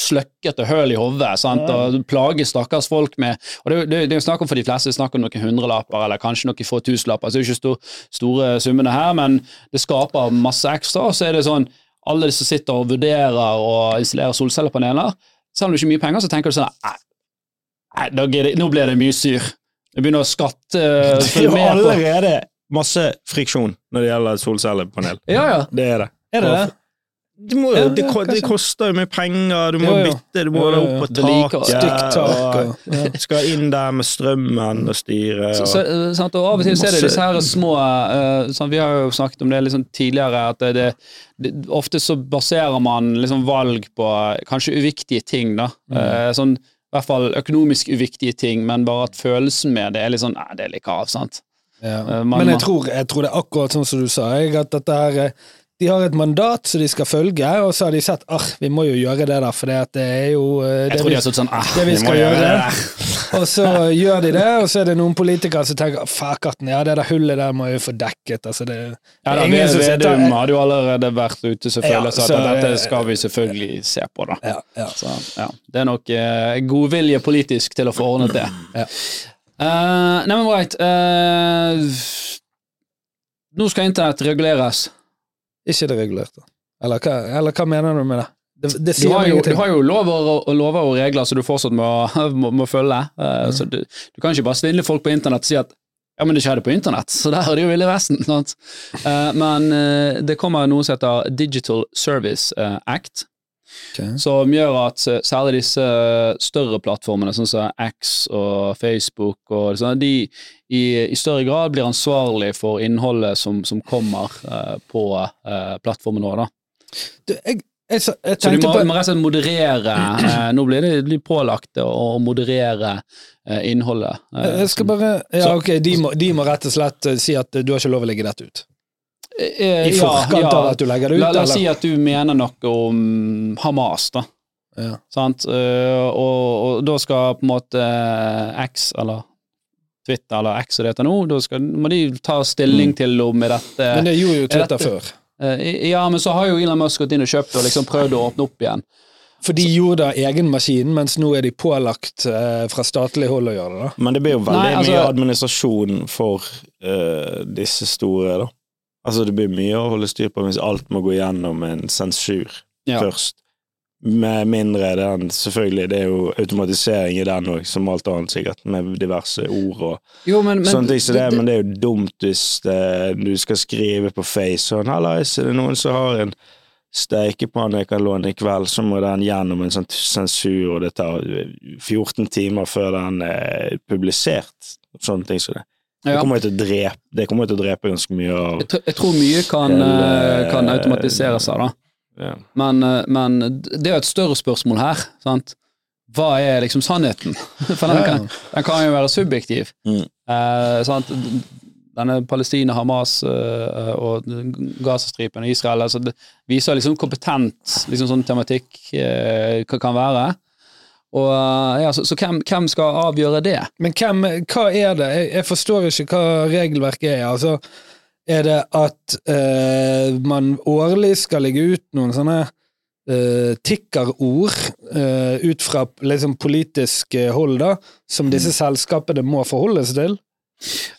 Speaker 1: sløkkete høl i hodet, og plager stakkars folk med Og det, det, det er jo snakk om for de fleste, snakk om noen hundrelapper, eller kanskje noen få tusenlapper, så det er jo ikke stor, store summene her, men det skaper masse ekstra, og så er det sånn alle de som sitter og vurderer å installere solcellepaneler, selv om det ikke er mye penger, så tenker du sånn Nei, nei nå, blir det, nå blir det mye syr. Det begynner å skatte
Speaker 2: Det er jo allerede masse friksjon når det gjelder solcellepanel.
Speaker 1: Ja, ja.
Speaker 2: Det er det.
Speaker 3: Er det det?
Speaker 2: Må,
Speaker 3: Ja,
Speaker 2: jo- det, det koster jo mye penger, du må
Speaker 3: ja,
Speaker 2: bytte, du må opp på taket.
Speaker 3: Ja.
Speaker 2: Skal inn der med strømmen og styre.
Speaker 1: Så, så, eh, sant, og av og til så er det disse her små uh, sånn, Vi har jo snakket om det liksom tidligere, at det, det, ofte så baserer man liksom valg på kanskje uviktige ting. da. Eh, sånn, I hvert fall økonomisk uviktige ting, men bare at følelsen med det er litt sånn Nei, det er litt av, sant.
Speaker 3: Ja.
Speaker 1: Eh, man-
Speaker 3: Men jeg tror, jeg tror det er akkurat sånn som du sa, jeg, at dette er eh, de har et mandat som de skal følge, og så har de sett ah, vi må jo gjøre det, da, for det, er jo eh,
Speaker 1: Jeg
Speaker 3: det
Speaker 1: tror
Speaker 3: vi,
Speaker 1: de sånn ah,
Speaker 3: det vi
Speaker 1: vi
Speaker 3: skal
Speaker 1: gjøre
Speaker 3: gjøre.
Speaker 1: det der.
Speaker 3: Og så gjør de det, og så er det noen politikere som tenker fuck at ja, det der hullet der må jo få dekket. Altså, det,
Speaker 1: Ja,
Speaker 3: det
Speaker 1: da,
Speaker 3: ingen som
Speaker 1: Vedum hadde jo allerede vært ute selvfølgelig og
Speaker 3: Ja,
Speaker 1: sagt
Speaker 3: så
Speaker 1: at dette skal vi selvfølgelig se på, da.
Speaker 3: ja, ja.
Speaker 1: Så ja, det er nok eh, godvilje politisk til å få ordnet det.
Speaker 3: Ja.
Speaker 1: Uh, nei, men right. Uh, nå skal internett reguleres.
Speaker 3: Ikke det regulerte. Eller hva, eller hva mener du med det? Det, det
Speaker 1: Du har, jo, du har jo lover og, lover og regler som du fortsatt må, må, må følge. Eh, så du, du kan ikke bare svindle folk på internett og si at ja, men det skjedde på internett, så der er det jo Ville Vesten. Sant? Uh, men uh, det kommer noe som heter Digital Service Act,
Speaker 3: Ok.
Speaker 1: som gjør at eh, særlig disse større plattformene, sånn som X og Facebook, og sånt, de i, i større grad blir ansvarlig for innholdet som, som kommer uh, på uh, plattformen nå. Da.
Speaker 3: Du, jeg, jeg, jeg
Speaker 1: Så du må,
Speaker 3: på
Speaker 1: må rett og slett moderere eh, Nå blir det blir pålagt å, moderere eh, innholdet. eh,
Speaker 3: Jeg skal bare Ja, ok, de må, de må rett og slett eh, si at eh, du har ikke lov å legge dette ut.
Speaker 1: Eh,
Speaker 3: I forkant
Speaker 1: ja.
Speaker 3: av at du legger det ut,
Speaker 1: La, la oss si at du mener noe om Hamas, da.
Speaker 3: Ja.
Speaker 1: Sant? Eh, og, og da skal på en måte eh, X, eller Twitter, eller X som det heter nå, da skal, må de ta stilling til om er dette
Speaker 3: Mm. Men det gjorde jo
Speaker 1: er
Speaker 3: Twitter
Speaker 1: dette-
Speaker 3: før.
Speaker 1: eh, Ja, men så har jo Elon Musk gått inn og kjøpt og liksom prøvd å åpne opp igjen.
Speaker 3: For de gjorde det av egen maskin, mens nå er de pålagt eh, fra statlig hold å gjøre det. da.
Speaker 2: Men det blir jo veldig
Speaker 1: Nei, altså-
Speaker 2: mye administrasjon for uh, disse store, da. Altså det blir mye å holde styr på hvis alt må gå gjennom en sensur
Speaker 1: Ja.
Speaker 2: først. Med mindre den Selvfølgelig, det er jo automatisering i den òg, som alt annet sikkert, med diverse ord og
Speaker 1: Jo, men, men
Speaker 2: sånne ting som det, men det er jo dumt hvis det, du skal skrive på Face sånn 'Hallais, er det noen som har en steikepanne jeg kan låne i kveld?' Så må den gjennom en sånn sensur, og det tar 14 timer før den er publisert. Sånne ting som det. Det
Speaker 1: Ja.
Speaker 2: kommer til å drepe, det kommer til å drepe ganske mye av
Speaker 1: jeg, jeg tror mye kan,
Speaker 2: Hele-
Speaker 1: eh, kan automatisere seg, da.
Speaker 2: ja.
Speaker 1: Men, eh, men det er jo et større spørsmål her. sant? Hva er liksom sannheten? For den kan, den kan jo være subjektiv.
Speaker 2: Mm.
Speaker 1: Eh, sant? Denne Palestina, Hamas eh, og Gazastripen og Israel altså det viser liksom kompetent liksom sånn tematikk eh, kan være. Og eh, ja, Så, så hvem, hvem skal avgjøre det?
Speaker 3: Men hvem, hva er det? Jeg, jeg forstår ikke hva regelverket er. Altså, er det at eh, man årlig skal legge ut noen sånne eh, tikkerord eh, ut fra liksom, politisk eh, hold, da, som disse selskapene må forholde seg til?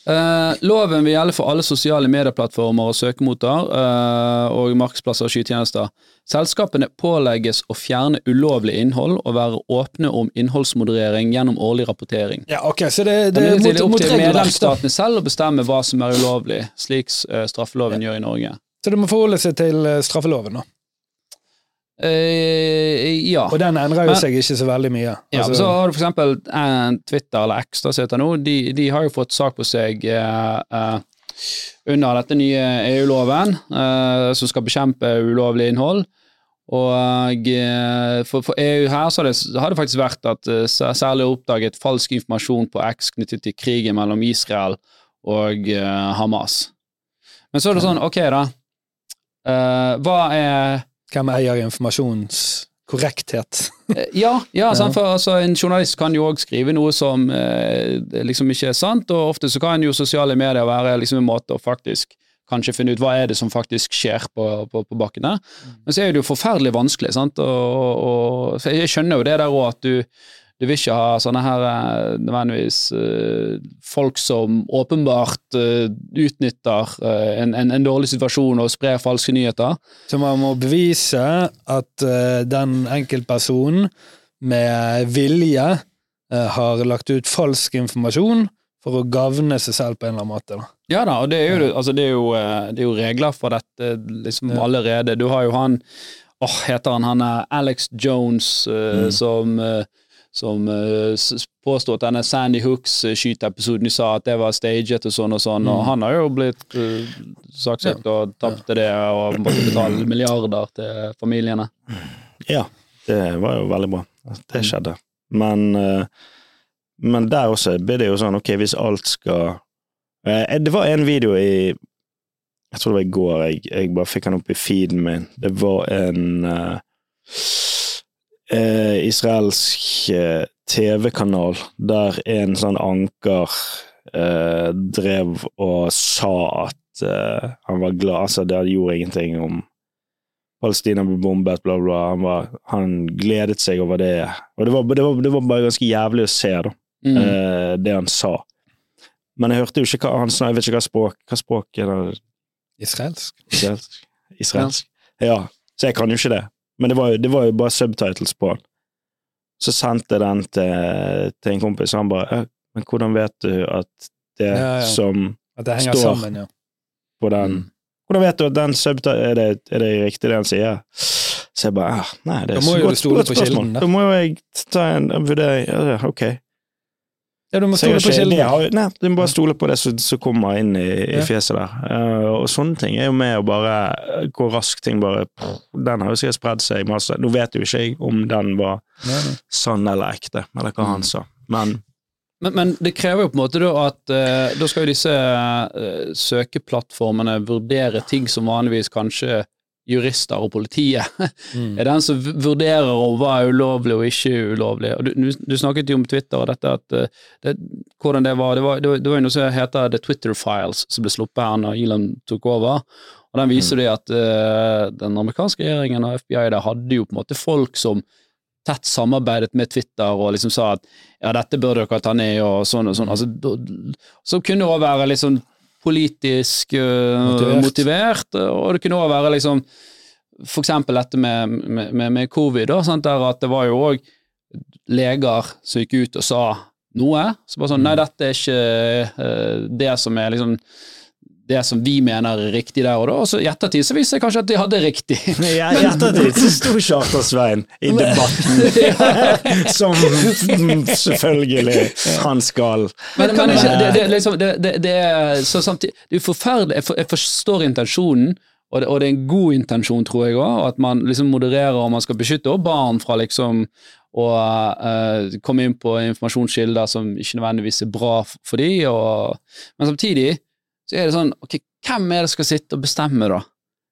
Speaker 1: Eh, loven vil gjelde for alle sosiale medieplattformer og søkemotor uh, og markedsplasser og skytjenester. Selskapene pålegges å fjerne ulovlig innhold og være åpne om innholdsmoderering gjennom årlig rapportering.
Speaker 3: Ja, ok, Så det,
Speaker 1: Det
Speaker 3: det
Speaker 1: er opp til medlemsstatene selv å bestemme hva som er ulovlig, slik uh, straffeloven gjør i Norge.
Speaker 3: Så det må forholde seg til eh, straffeloven, da.
Speaker 1: Eh, ja.
Speaker 3: Og den endrer jo seg ikke så veldig mye.
Speaker 1: Ja,
Speaker 3: Altså,
Speaker 1: så har du for eksempel eh, Twitter eller X, som heter nå, de, de har jo fått sak på seg uh, under dette nye EU-loven, som skal bekjempe ulovlig innhold. Og for, for EU her så har det, har det faktisk vært at særlig oppdaget falsk informasjon på X knyttet til krigen mellom Israel og Hamas. Men så er det sånn, ok da, hva er
Speaker 3: Hvem eier informasjonskorrekthet?
Speaker 1: korrekthet. Ja, ja, sant, for altså, en journalist kan jo òg skrive noe som eh, liksom ikke er sant, og ofte så kan jo sosiale medier være liksom en måte å faktisk kanskje finne ut hva er det som faktisk skjer på, på, på bakken der. Men så er det jo forferdelig vanskelig, sant, og, og jeg skjønner jo det der òg at du, du vil ikke ha sånne her eh, nødvendigvis eh, folk som åpenbart eh, utnytter en, en, en dårlig situasjon og sprer falske nyheter.
Speaker 3: Så man må bevise at den enkeltpersonen med vilje har lagt ut falsk informasjon for å gagne seg selv på en eller annen måte. Da.
Speaker 1: Ja da, og det er jo, altså det er jo, det er jo regler for dette liksom allerede. Du har jo han Åh, heter han han er Alex Jones, mm. som som eh, påstod at denne Sandy Hooks-skyteepisoden de sa at det var staged og sånn og sånn, og han har jo blitt uh, saksøkt og tapte det og måtte betale milliarder til familiene.
Speaker 2: Ja, det var jo veldig bra det skjedde. Men, eh, men der også blir det jo sånn, ok, hvis alt skal eh, Det var en video i Jeg tror det var i går, jeg, jeg bare fikk den opp i feeden min. Det var en eh, eh, israelsk eh, TV-kanal der en sånn anker eh, drev og sa at eh, han var glad Altså, det gjorde ingenting om Palestina ble bombet, bla, bla. Han, var, han gledet seg over det. Og det var, det, var, det var bare ganske jævlig å se, da,
Speaker 1: Mm.
Speaker 2: eh, det han sa. Men jeg hørte jo ikke hva han sa, jeg vet ikke hva språk Hva språk er det?
Speaker 3: Israelsk.
Speaker 2: Israelsk? Israelsk. Ja. Så jeg kan jo ikke det. Men det var det var jo bare subtitles på den. Så sendte jeg den til, til en kompis, og han bare Men hvordan vet du at det
Speaker 3: Ja, ja.
Speaker 2: som
Speaker 3: At det henger
Speaker 2: Står.
Speaker 3: sammen, ja.
Speaker 2: på den
Speaker 1: Mm.
Speaker 2: Hvordan vet du at den subtitle Er det, er det riktig det han sier? Så jeg bare ah, Nei, det er
Speaker 3: et
Speaker 2: så godt, godt spørsmål.
Speaker 3: da.
Speaker 2: Da må jo jeg ta en vurdering. Ja, ok.
Speaker 3: Ja, du må stole på
Speaker 2: har ikke-
Speaker 3: kilden.
Speaker 2: har- Nei, du må bare stole på det som, kommer inn i, i
Speaker 3: Ja.
Speaker 2: fjeset der. Uh, og sånne ting er jo med å bare Hvor raskt ting bare Den har jo sikkert spredd seg masse. Nå vet jo ikke jeg om den var
Speaker 3: Nei, nei.
Speaker 2: sann eller ekte, eller hva
Speaker 3: Mm.
Speaker 2: han sa. Men
Speaker 1: Men, men det krever jo på en måte da at uh, da skal jo disse uh, søkeplattformene vurdere ting som vanligvis kanskje jurister og politiet
Speaker 3: Mm.
Speaker 1: er den som vurderer om hva er ulovlig og ikke ulovlig. Og du, du, snakket jo om Twitter og dette at eh, det, hvordan det var. Det var, det var, jo noe som heter The Twitter Files, som ble sluppet her når Elon tok over. Og den viser det at uh, den amerikanske regjeringen og FBI der hadde jo på en måte folk som tett samarbeidet med Twitter og liksom sa at ja, dette bør dere ta ned og sånn og sånn. Altså, så kunne det også være liksom politisk eh,
Speaker 3: Motivert.
Speaker 1: motivert. og det kunne også være liksom for eksempel dette med, med, med, covid, da, der at det var jo òg leger som gikk ut og sa noe. Så bare sånn, nei, dette er ikke eh, det som er liksom det som vi mener er riktig der og da, og så i ettertid så viser det kanskje at de hadde riktig.
Speaker 2: i ettertid så sto Charter-Svein i debatten, som selvfølgelig han skal.
Speaker 1: Men, men ikke, det, det, er liksom, det, det, det er så samtidig Det er forferdelig. Jeg, for, jeg forstår intensjonen, og det, og det er en god intensjon, tror jeg òg, at man liksom modererer og man skal beskytte barn fra liksom å uh, komme inn på informasjonskilder som ikke nødvendigvis er bra f- for de, og, men samtidig så er det sånn ok, Hvem er det som skal sitte og bestemme, da?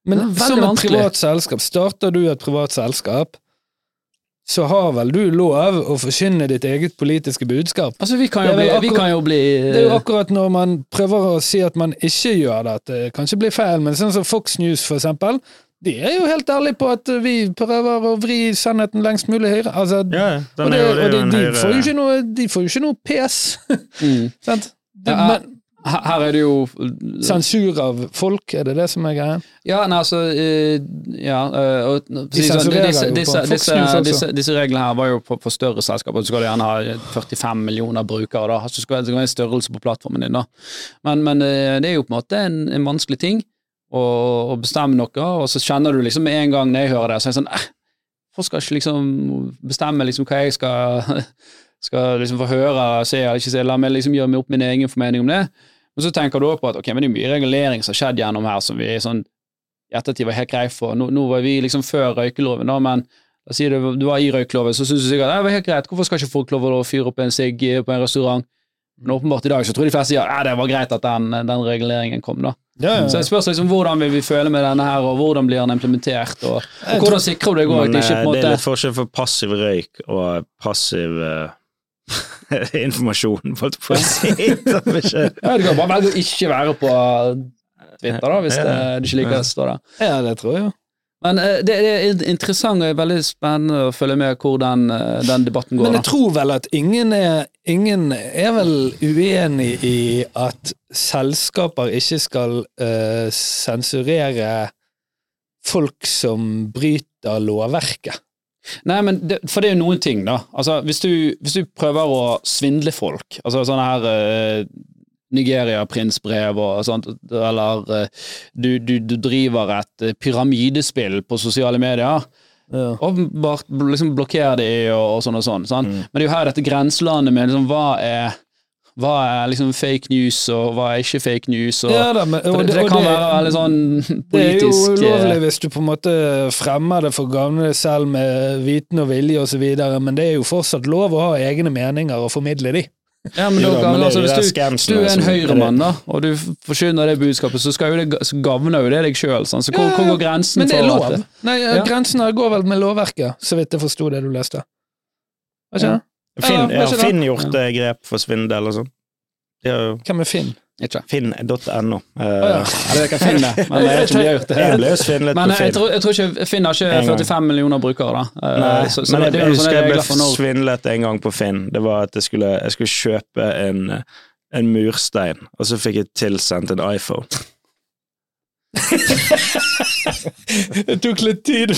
Speaker 3: Men som et privat selskap, starter du et privat selskap, så har vel du lov å forkynne ditt eget politiske budskap.
Speaker 1: Altså, Vi kan jo bli,
Speaker 3: akkurat,
Speaker 1: vi kan jo bli
Speaker 3: Det er jo akkurat når man prøver å si at man ikke gjør det, at det kanskje blir feil, men sånn som Fox News, for eksempel, de er jo helt ærlige på at vi prøver å vri sannheten lengst mulig høyre. Altså,
Speaker 2: Ja,
Speaker 3: og det,
Speaker 2: er jo, det er
Speaker 3: de, får jo ikke noe, de får jo ikke noe pes,
Speaker 1: mm.
Speaker 3: sant? Det,
Speaker 1: Ja,
Speaker 3: men,
Speaker 1: her, er det jo
Speaker 3: sensur av folk, er det det som er greia?
Speaker 1: Ja, nei, altså Ja. eh, og,
Speaker 3: De sensurerer
Speaker 1: disse,
Speaker 3: jo på Fox
Speaker 1: disse, disse, disse reglene her var jo på, på større selskaper. Så skal du gjerne ha 45 millioner brukere. da, så skal det være en størrelse på plattformen din. da. Men, men eh, det er jo på en måte en, en vanskelig ting å, å bestemme noe, og så kjenner du liksom med en gang når jeg hører det, så er jeg sånn eh, Folk skal ikke liksom bestemme liksom hva jeg skal skal liksom få høre, se eller ikke se, la meg liksom gjøre meg opp min egen formening om det. Men så tenker du også på at ok, men det er mye regulering som har skjedd gjennom her som vi sånn i ettertid var helt greit for. Nå, nå var vi liksom før røykeloven, da, men da sier du du var i røykeloven, så syns du sikkert det var helt greit. Hvorfor skal ikke folk lov å fyre opp en sigg på en restaurant? Men åpenbart i dag så tror de fleste sier ja, det var greit at den, den reguleringen kom, da.
Speaker 3: Ja, ja.
Speaker 1: Så jeg spørs liksom hvordan vil vi føle med denne her, og hvordan blir den implementert, og, og hvordan sikrer du deg òg at det ikke
Speaker 2: eh,
Speaker 1: på en
Speaker 2: det er
Speaker 1: måte
Speaker 2: litt forskjell for passiv røyk og passiv eh, informasjon, holdt på å si. Det
Speaker 1: Ja, Du kan bare velge å ikke være på Twitter, da, hvis det, du ikke liker det står der.
Speaker 3: ja, det tror jeg jo.
Speaker 1: Men eh, det, det er interessant og veldig spennende å følge med hvor den, eh, den debatten går.
Speaker 3: Men
Speaker 1: da.
Speaker 3: jeg tror vel at ingen er, ingen er vel uenig i at selskaper ikke skal uh, sensurere folk som bryter lovverket.
Speaker 1: Nei, men det, For det er jo noen ting, da. Altså, hvis du, hvis du prøver å svindle folk, altså sånne her uh, Nigeria-prinsbrev og sånt, eller eh, du, du, du driver et eh, pyramidespill på sosiale medier,
Speaker 3: Ja.
Speaker 1: åpenbart liksom blokkerer de og, og sånn og sånn. sant?
Speaker 2: Mm.
Speaker 1: Men det er jo her dette grenselandet med liksom, hva er hva er liksom fake news, og hva er ikke fake news? Og,
Speaker 3: Ja da, men, og
Speaker 1: det, det
Speaker 3: og
Speaker 1: kan være veldig sånn
Speaker 3: Det er jo
Speaker 1: politisk eh,
Speaker 3: ulovlig hvis du på en måte fremmer det for å gagne deg selv med viten og vilje osv., men det er jo fortsatt lov å ha egne meninger og formidle de.
Speaker 1: Ja, men,
Speaker 2: Jo
Speaker 1: da,
Speaker 2: men det
Speaker 1: altså, hvis, du, hvis du er en høyremann, da, og du forkynner det budskapet, så, skal jo det, så gavner jo det deg sjøl. Så hvor,
Speaker 3: Ja,
Speaker 1: hvor går grensen
Speaker 3: Men det er
Speaker 1: for
Speaker 3: lov.
Speaker 1: det-
Speaker 3: Nei,
Speaker 1: Ja.
Speaker 3: Grensen her går vel med lovverket, så vidt jeg forsto det du leste. Hva skjer?
Speaker 1: Ja.
Speaker 2: Finn,
Speaker 3: Ja?
Speaker 2: Finn gjort ja. grep for svindel og sånn.
Speaker 3: Hvem er Finn?
Speaker 1: Ikke.
Speaker 2: Finn.no. Uh, ah,
Speaker 1: Ja, det kan jeg finne, men jeg ikke gjort det.
Speaker 2: jeg ble jo svindlet
Speaker 1: Men
Speaker 2: på
Speaker 1: jeg tror, jeg tror ikke Finn har ikke 45 millioner brukere, da. Uh,
Speaker 2: Nei,
Speaker 1: så, så
Speaker 2: men jeg,
Speaker 1: det
Speaker 2: jeg husker jeg ble svindlet en gang på Finn. Det var at jeg skulle, jeg skulle kjøpe en, en murstein, og så fikk jeg tilsendt en iPhone.
Speaker 3: Det tok litt tid.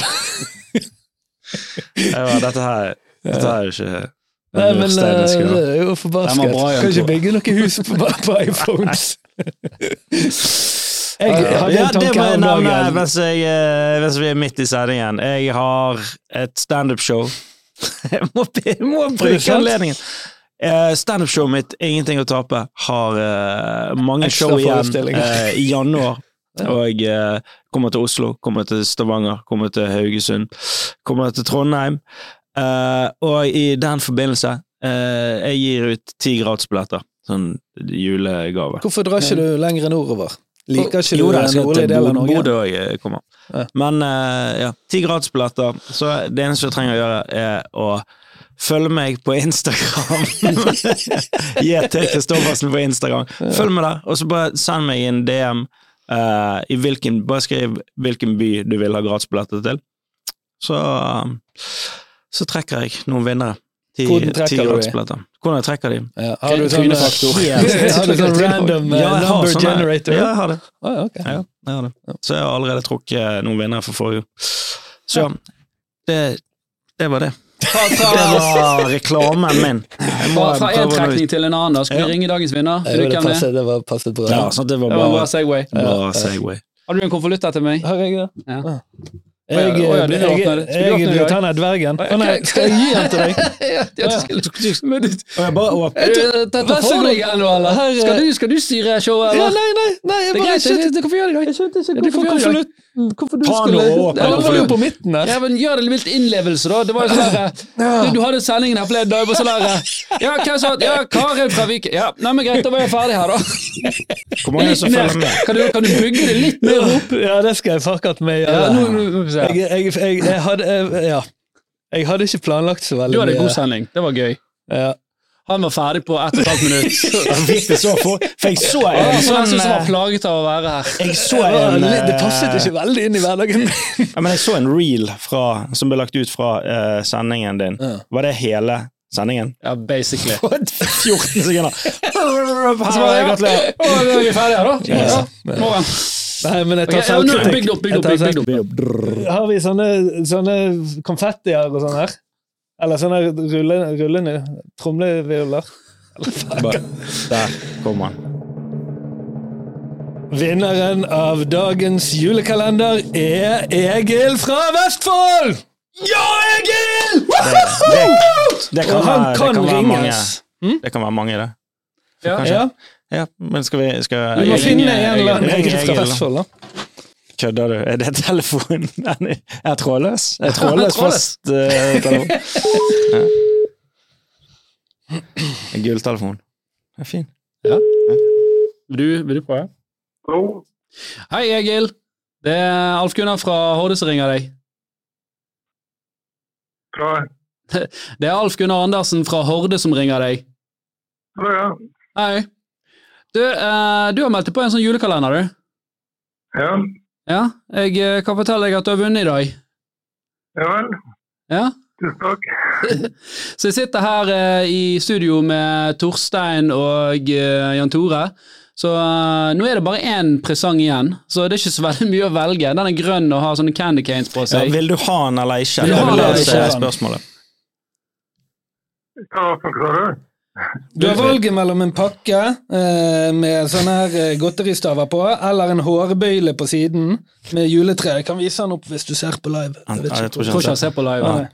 Speaker 2: ja, dette her Dette her er ikke
Speaker 3: Nei, men
Speaker 2: jeg
Speaker 3: eh, det er
Speaker 1: bra, Jan
Speaker 3: Kan ikke bygge noe hus på, på iPhones. Jeg hadde
Speaker 2: Ja,
Speaker 3: en tanke her
Speaker 2: jeg
Speaker 3: om dagen.
Speaker 2: mens, jeg, eh, mens vi er midt i sendingen. Jeg har et standup-show. Jeg må, jeg må bruke anledningen. Uh, Standup-showet mitt, Ingenting å tape, har uh, mange
Speaker 3: Ekstra
Speaker 2: show igjen eh, i januar. Og eh, kommer til Oslo, kommer til Stavanger, kommer til Haugesund, kommer til Trondheim. Eh, og i den forbindelse, uh, jeg gir ut ti gratisbilletter. Sånn julegave.
Speaker 3: Hvorfor drar ikke du lenger nordover? Liker ikke du
Speaker 2: da, jeg
Speaker 3: den nordlige delen av Norge?
Speaker 2: Bodø òg kommer.
Speaker 3: Ja.
Speaker 2: Men uh, ja, ti gratisbilletter. Så det eneste du trenger å gjøre, er å følge meg på Instagram. JT Kristoffersen på Instagram. Følg med der, og så bare send meg en DM. Uh, i hvilken, bare skriv hvilken by du vil ha gratisbilletter til. Så, eh, så trekker jeg noen vinnere. Ti,
Speaker 3: Hvordan trekker du de?
Speaker 2: Hvordan jeg trekker de?
Speaker 3: Ja, har du sånn, du sånn random eh,
Speaker 2: Ja, jeg
Speaker 3: number
Speaker 2: sånne-
Speaker 3: generator?
Speaker 2: Ja, jeg har det.
Speaker 3: Oh, okay.
Speaker 2: Ja, jeg har det. Så jeg har allerede trukket noen vinnere for forrige. Så det, det var det. Det var reklamen min.
Speaker 1: Fra,
Speaker 2: én
Speaker 1: trekning til en annen, da. Skal vi ringe dagens vinner? Du
Speaker 3: det,
Speaker 1: det
Speaker 3: passet, det var passet bra.
Speaker 2: Ja, det var
Speaker 1: Det var bra
Speaker 2: bare
Speaker 1: Segway.
Speaker 2: bra Segway.
Speaker 1: Har du en konvolutt etter meg?
Speaker 3: Har jeg det?
Speaker 1: Ja.
Speaker 3: Jeg,
Speaker 1: jeg,
Speaker 3: Jeg,
Speaker 1: jeg, det. Du
Speaker 3: jeg,
Speaker 1: det dag?
Speaker 3: ta ned dvergen.
Speaker 1: Å,
Speaker 3: nei, skal jeg gi den til deg?
Speaker 1: Vær så du-
Speaker 2: jeg åpner.
Speaker 1: Eh?
Speaker 3: Eh,
Speaker 1: Skal du, skal du styre showet,
Speaker 3: Ja,
Speaker 1: eller?
Speaker 3: nei, nei, nei, jeg
Speaker 1: Det er
Speaker 3: bare
Speaker 1: greit,
Speaker 3: skjønte,
Speaker 1: det, det kan vi gjøre i dag.
Speaker 3: jeg skjønte ikke
Speaker 1: det
Speaker 3: hvorfor konvolutten Hvorfor du
Speaker 2: nå
Speaker 3: var jo på midten der.
Speaker 1: Ja, men Gjør det litt innlevelse, da. Det var jo sånn der, du, du hadde sendingen her forleden dag, og så der Ja, hvem sa Ja, Karin fra Viken. Ja, nei, men greit, da var jeg ferdig her, da.
Speaker 2: Hvor mange er det som følger med?
Speaker 1: Kan du, kan du bygge det litt mer opp?
Speaker 3: Ja, det skal jeg fuck at med
Speaker 1: Ja, nå, nå,
Speaker 3: Jeg, jeg, jeg, jeg hadde Ja. Jeg hadde ikke planlagt så veldig
Speaker 1: Du hadde
Speaker 3: en
Speaker 1: god sending. Det var gøy.
Speaker 3: Ja.
Speaker 1: Han var ferdig på ett og et halvt minutt.
Speaker 2: Han fikk det så for, for jeg så
Speaker 1: Han
Speaker 2: en
Speaker 1: var
Speaker 2: sånn
Speaker 1: som var
Speaker 2: eh,
Speaker 1: plaget av å være her.
Speaker 2: Jeg så en
Speaker 3: det
Speaker 2: eh,
Speaker 3: passet ikke veldig inn i hverdagen
Speaker 2: ja, men jeg så en reel fra, som ble lagt ut fra uh, sendingen din.
Speaker 3: Ja.
Speaker 2: Var det hele sendingen?
Speaker 1: Ja, basically.
Speaker 2: 14 sekunder!
Speaker 1: Så var det,
Speaker 2: Gratulerer.
Speaker 1: Nå er vi ferdige, da.
Speaker 3: Ja.
Speaker 1: Ja. Morgen.
Speaker 3: Nei, men jeg tar selvkritikk.
Speaker 1: bygg opp, bygg opp, bygg opp.
Speaker 3: Har vi sånne, sånne konfettier og sånn her? Eller sånne rullende, rullende tromlevioler?
Speaker 2: Der kom han.
Speaker 3: Vinneren av dagens julekalender er Egil fra Vestfold!
Speaker 2: Ja, Egil! Det, det, det kan være, det kan være mange. Det kan være mange, det.
Speaker 1: Ja.
Speaker 3: Ja,
Speaker 2: Ja, men skal vi skal
Speaker 3: vi må
Speaker 2: jeg
Speaker 3: finne en eller annen?
Speaker 2: Egil
Speaker 3: fra. Vestfold, da.
Speaker 2: Kødder du? Er det telefonen? Er jeg trådløs? Er trådløs
Speaker 1: Trådløs.
Speaker 2: fast eh, telefon? Ja. En gulltelefon. Det er fin.
Speaker 1: Vil du, vil du prøve?
Speaker 5: Hallo?
Speaker 1: Hei, Egil. Det er Alf Gunnar fra Horde som ringer deg.
Speaker 5: Hva?
Speaker 1: Det er Alf Gunnar Andersen fra Horde som ringer deg.
Speaker 5: Hallo, ja.
Speaker 1: Hei. Du, eh, du har meldt deg på en sånn julekalender, du.
Speaker 5: Ja,
Speaker 1: Ja, jeg eh, kan fortelle deg at du har vunnet i dag.
Speaker 5: ja vel.
Speaker 1: Ja.
Speaker 5: Tusen takk.
Speaker 1: Så jeg sitter her eh, i studio med Torstein og eh, Jan Tore. Så eh, nå er det bare én presang igjen, så det er ikke så veldig mye å velge. Den er grønn og har sånne candy canes på
Speaker 2: Ja,
Speaker 1: seg.
Speaker 2: vil du ha den eller ikke?
Speaker 1: Vil du
Speaker 2: Det
Speaker 1: ha
Speaker 2: er vel
Speaker 1: den
Speaker 2: det
Speaker 1: eller
Speaker 2: som er
Speaker 3: ikke?
Speaker 2: spørsmålet.
Speaker 5: Hva sa du?
Speaker 3: Du har valget mellom en pakke eh, med sånne her eh, godteristaver på, eller en hårbøyle på siden med juletre. Jeg kan vise den opp hvis du ser på live. Jeg
Speaker 2: ikke. jeg tror
Speaker 1: ikke han ser på live.
Speaker 3: Nei.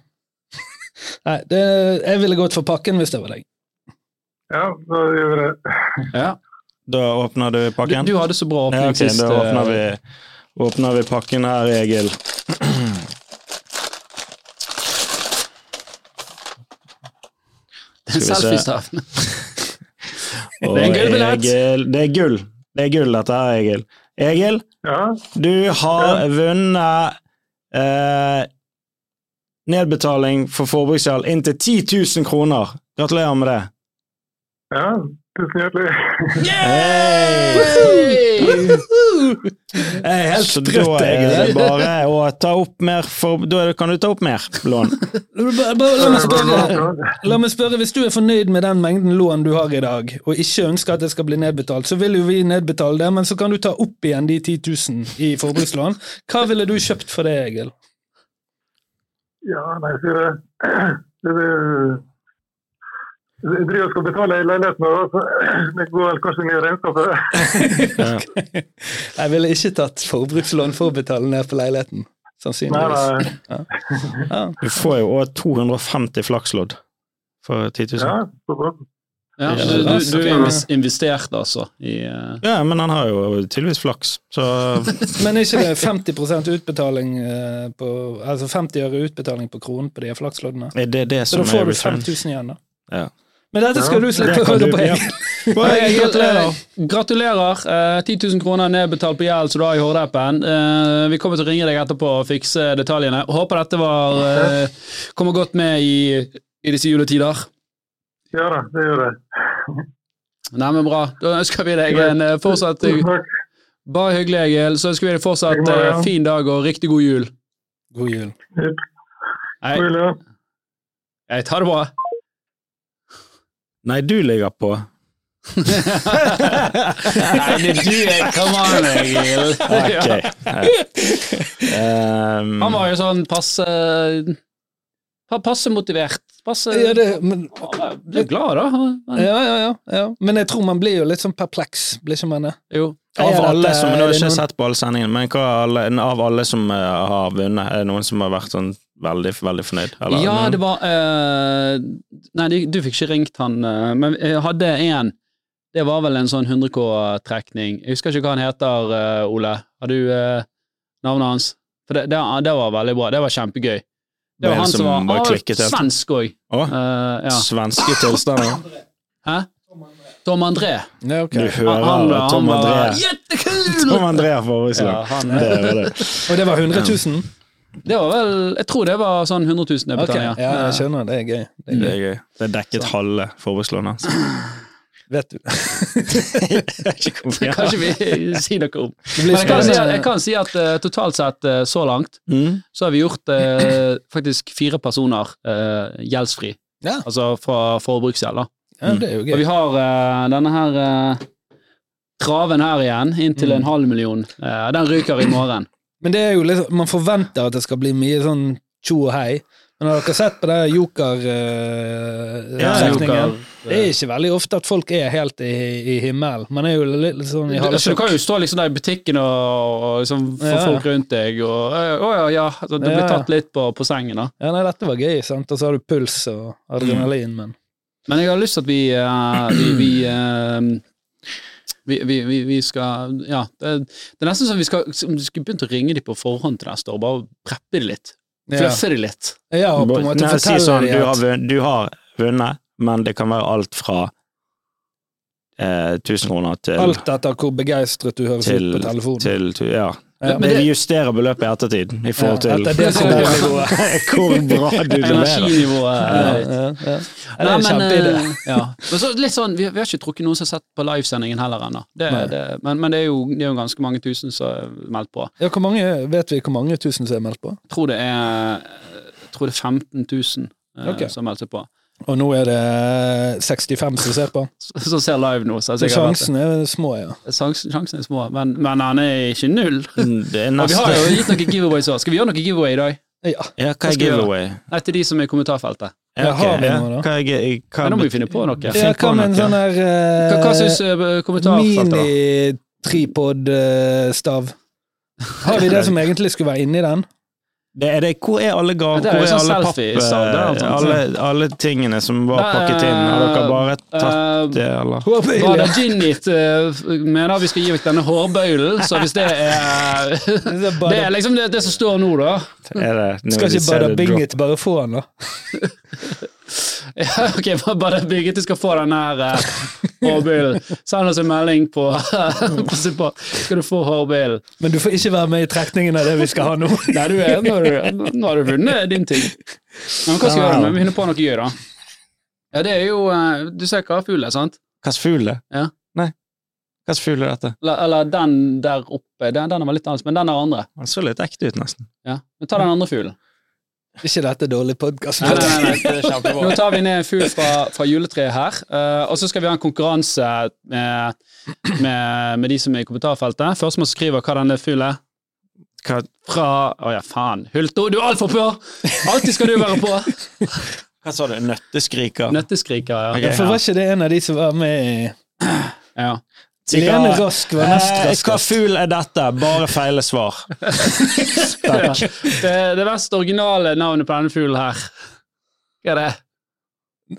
Speaker 3: Nei, det, jeg ville gått for pakken hvis det var deg.
Speaker 5: Ja, da gjør vi det.
Speaker 1: Ja.
Speaker 2: Da åpner du
Speaker 1: Du,
Speaker 2: pakken?
Speaker 1: du hadde så bra
Speaker 2: Ja,
Speaker 1: åpning sist.
Speaker 2: da åpner vi, åpner vi pakken her, Egil.
Speaker 1: en
Speaker 2: Skal vi se.
Speaker 1: selfiestav. Det er en gullbillett.
Speaker 2: Det er gull. Det er gull, dette her, Egil. Egil,
Speaker 5: Ja,
Speaker 2: du har vunnet eh, nedbetaling for forbruksgjeld inntil 10 000 kroner. Gratulerer med det.
Speaker 5: ja. Tusen hjertelig.
Speaker 3: Jeg er helt
Speaker 2: Så da
Speaker 3: sprøtt,
Speaker 2: er det bare å ta opp mer for, Da kan du ta opp mer lån.
Speaker 3: Bare- bare La meg spørre, la meg spørre, hvis du er fornøyd med den mengden lån du har i dag, og ikke ønsker at det skal bli nedbetalt, så vil jo vi nedbetale det, men så kan du ta opp igjen de 10 000 i forbrukslån. Hva ville du kjøpt for det, Egil?
Speaker 5: Ja, nei, det. det, det jeg driver og skal betale en leilighet nå, så det går vel kanskje ned i regnskapet.
Speaker 3: Jeg ville ikke tatt forbrukslån for å betale ned på leiligheten, sannsynligvis.
Speaker 5: nei.
Speaker 3: Ja.
Speaker 2: Du får jo òg 250 flakslodd for 10 000.
Speaker 5: Ja, så.
Speaker 1: Ja,
Speaker 3: Ja,
Speaker 1: du, du, du er investert, altså, i uh...
Speaker 2: Ja, men han har jo tydeligvis flaks, så
Speaker 3: Men er ikke det 50 utbetaling eh, på Altså 50 øre utbetaling på kronen på de flaksloddene?
Speaker 2: det det
Speaker 3: Så da får du 5000 igjen, da.
Speaker 2: Ja.
Speaker 3: Men dette skal du slippe å høre
Speaker 2: du-
Speaker 3: på,
Speaker 2: ja.
Speaker 3: Egil.
Speaker 1: Gratulerer. Gratulerer. Eh, 10 000 kroner nedbetalt på gjeld som du har i Horde-appen. Eh, vi kommer til å ringe deg etterpå og fikse detaljene. Håper dette var, eh, kommer godt med i, i disse juletider.
Speaker 5: Ja da, det gjør det.
Speaker 1: Neimen bra. Da ønsker vi deg en eh, fortsatt Bare hyggelig, Egil. Så ønsker vi deg fortsatt eh, fin dag og riktig god jul.
Speaker 3: God jul.
Speaker 1: Hei.
Speaker 5: God jul.
Speaker 1: Hei, ta det bra.
Speaker 2: Nei, du ligger på.
Speaker 1: Nei, det er du jeg Come on, Egil.
Speaker 2: Ok. Um,
Speaker 1: Han var jo sånn passe pa- Passe motivert. Passe
Speaker 3: Ja, det, men,
Speaker 1: Han ble glad, da. Men,
Speaker 3: ja, ja, ja, ja. Men jeg tror man blir jo litt sånn perpleks, blir ikke man det?
Speaker 1: Jo.
Speaker 2: Av
Speaker 3: Er
Speaker 2: alle som, Nå
Speaker 3: er
Speaker 2: har jeg ikke sett på alle sendingene, men hva er av alle som eh, har vunnet, er det noen som har vært sånn veldig, veldig fornøyd? Eller
Speaker 1: Ja, det var uh, Nei, du fikk ikke ringt han, uh, men jeg hadde en. Det var vel en sånn 100K-trekning. Jeg husker ikke hva han heter, uh, Ole. Har du navnet hans? For det, det, det var veldig bra. Det var kjempegøy. Det
Speaker 2: Det
Speaker 1: var han
Speaker 2: som
Speaker 1: som var,
Speaker 2: klikket helt.
Speaker 1: svensk òg. Ja.
Speaker 2: Svenske tilstander.
Speaker 1: Hæ? Tom André.
Speaker 3: Ja, okay.
Speaker 2: Du hører
Speaker 1: Han, han,
Speaker 2: Tom André.
Speaker 1: var.
Speaker 2: Tom André for
Speaker 1: Ja,
Speaker 2: Russland. Det det.
Speaker 3: Og det var 100 000?
Speaker 1: Det var vel Jeg tror det var sånn 100 000
Speaker 3: jeg
Speaker 1: betalte. Okay.
Speaker 3: ja, jeg skjønner. Det er gøy. Det er
Speaker 2: Det
Speaker 3: gøy.
Speaker 2: er gøy. Det er dekket halve forbrukslånet.
Speaker 3: Vet du.
Speaker 1: Kanskje vi sier noe om.
Speaker 3: Det
Speaker 1: Men jeg kan si at, kan si at uh, totalt sett uh, så langt
Speaker 2: Mm.
Speaker 1: så har vi gjort uh, faktisk fire personer eh, gjeldsfri.
Speaker 3: Ja.
Speaker 1: Altså fra forbruksgjeld, da.
Speaker 3: Ja, det er jo
Speaker 1: Og vi har denne her traven her igjen, inntil
Speaker 3: Mm.
Speaker 1: en halv million. Den ryker i morgen.
Speaker 3: Men det er jo liksom, man forventer at det skal bli mye sånn tjo og hei. Men har dere sett på det
Speaker 2: joker-setningen?
Speaker 3: Uh,
Speaker 1: ja,
Speaker 3: det er ikke veldig ofte at folk er helt i, i himmelen. Man er jo litt, sånn i
Speaker 1: Du, altså, du kan jo stå liksom der i butikken og, og liksom få
Speaker 3: Ja.
Speaker 1: folk rundt deg, og å ja, ja, altså, du blir tatt litt på, på sengen, da.
Speaker 3: Ja, nei, dette var gøy, sant. Og så har du puls og adrenalin, men
Speaker 1: Men jeg har lyst til at vi uh, vi, vi, eh, vi, vi, vi, vi skal Ja, det, det er nesten som vi skal, skulle begynt å ringe dem på forhånd til neste år, bare preppe dem litt. Fluffe dem litt.
Speaker 3: ja, og på en måte
Speaker 2: fortelle si sånn,
Speaker 3: dem
Speaker 2: du har,
Speaker 3: at
Speaker 2: vunnet, du har vunnet, men det kan være alt fra eh, 1000 kroner til,
Speaker 3: Alt etter hvor begeistret du høres ut på telefonen.
Speaker 2: til Ja.
Speaker 3: Ja.
Speaker 2: det, vi justerer beløpet i ettertid i forhold til
Speaker 3: ja, det er nivået.
Speaker 2: hvor bra du leverer.
Speaker 1: Energinivået.
Speaker 3: Ja,
Speaker 1: eh,
Speaker 3: ja, det kjempeidé.
Speaker 1: eh, ja. men så litt sånn, vi, vi har ikke trukket noen som har sett på livesendingen heller ennå. Det, det, men men det, er jo, det er jo ganske mange tusen som er meldt på.
Speaker 3: Ja, hvor mange, vet vi hvor mange tusen som er meldt på?
Speaker 1: Jeg tror det er, jeg tror det er 15 000 eh,
Speaker 3: okay.
Speaker 1: som har meldt seg på.
Speaker 3: Og nå er det 65 som ser på.
Speaker 1: Som ser live nå. Så
Speaker 3: sjansene er små, ja.
Speaker 1: Sjansen sjansen er små, men, men han er ikke null.
Speaker 2: Det er
Speaker 1: Og vi har jo gitt noen giveaways òg. Skal vi gjøre noe giveaway i dag?
Speaker 3: ja.
Speaker 2: Ja, hva er giveaway?
Speaker 1: Nei, til de som er i kommentarfeltet.
Speaker 3: Ja, har vi noe da?
Speaker 2: Hva
Speaker 1: nå må vi finne på noe.
Speaker 3: Ja, hva med en sånn her
Speaker 1: Hva, hva syns uh, kommentarfeltet, da?
Speaker 3: mini-tripod-stav? Har vi det som egentlig skulle være inni den?
Speaker 2: Det er det, hvor er alle gaver?
Speaker 1: Det er
Speaker 2: Hvor er
Speaker 1: sånn
Speaker 2: alle papp...
Speaker 1: det sånt.
Speaker 2: Alle, alle tingene som var pakket inn? Har dere bare tatt
Speaker 1: Eh,
Speaker 2: det, eller?
Speaker 1: Brada Ginit uh, mener vi skal gi vekk denne hårbøylen, så hvis det er Det er liksom det, det som står nå, da.
Speaker 2: Er det,
Speaker 3: Skal ikke
Speaker 2: Badabingit
Speaker 3: Bada
Speaker 2: det
Speaker 3: bare få den, da?
Speaker 1: Ja, ok, bare du skal få den her uh, hårbøylen. Send oss en melding på, på Skal du få hårbilen?
Speaker 3: Men du får ikke være med i trekningen av det vi skal ha nå.
Speaker 1: Nei, du er, nå, har du, vunnet din ting. Men hva skal vi gjøre? Vi finner på noe gøy, da. Ja, det er jo eh, Du ser hva fugl er, sant?
Speaker 2: Hvilken fugl det?
Speaker 1: Ja.
Speaker 2: Nei. Hvilken fugl er dette?
Speaker 1: Eller, eller den der oppe, den, den var litt annerledes, men den er andre.
Speaker 2: Den så litt ekte ut, nesten.
Speaker 1: Ja. Men ta den andre fuglen.
Speaker 3: Ikke dette dårlig podkast.
Speaker 1: Nei, nei, nei, det kjempebra. Nå tar vi ned en fugl fra, fra juletreet her, Uh, og så skal vi ha en konkurranse med, med, med de som er i kommentarfeltet. Førstemann som skriver hva denne fuglen er.
Speaker 2: Hva,
Speaker 1: Fra Å ja, faen. Hulto, du er altfor på! Alltid skal du være på!
Speaker 2: hva sa du? Nøtteskriker?
Speaker 1: Nøtteskriker, ja.
Speaker 2: Okay,
Speaker 3: Ja, for var ikke det en av de som var med i
Speaker 1: ja.
Speaker 3: Lene Rask var nest
Speaker 2: raskest. Hva fugl er dette? Bare feile svar.
Speaker 1: Det, det mest originale navnet på denne fuglen her. Hva er det?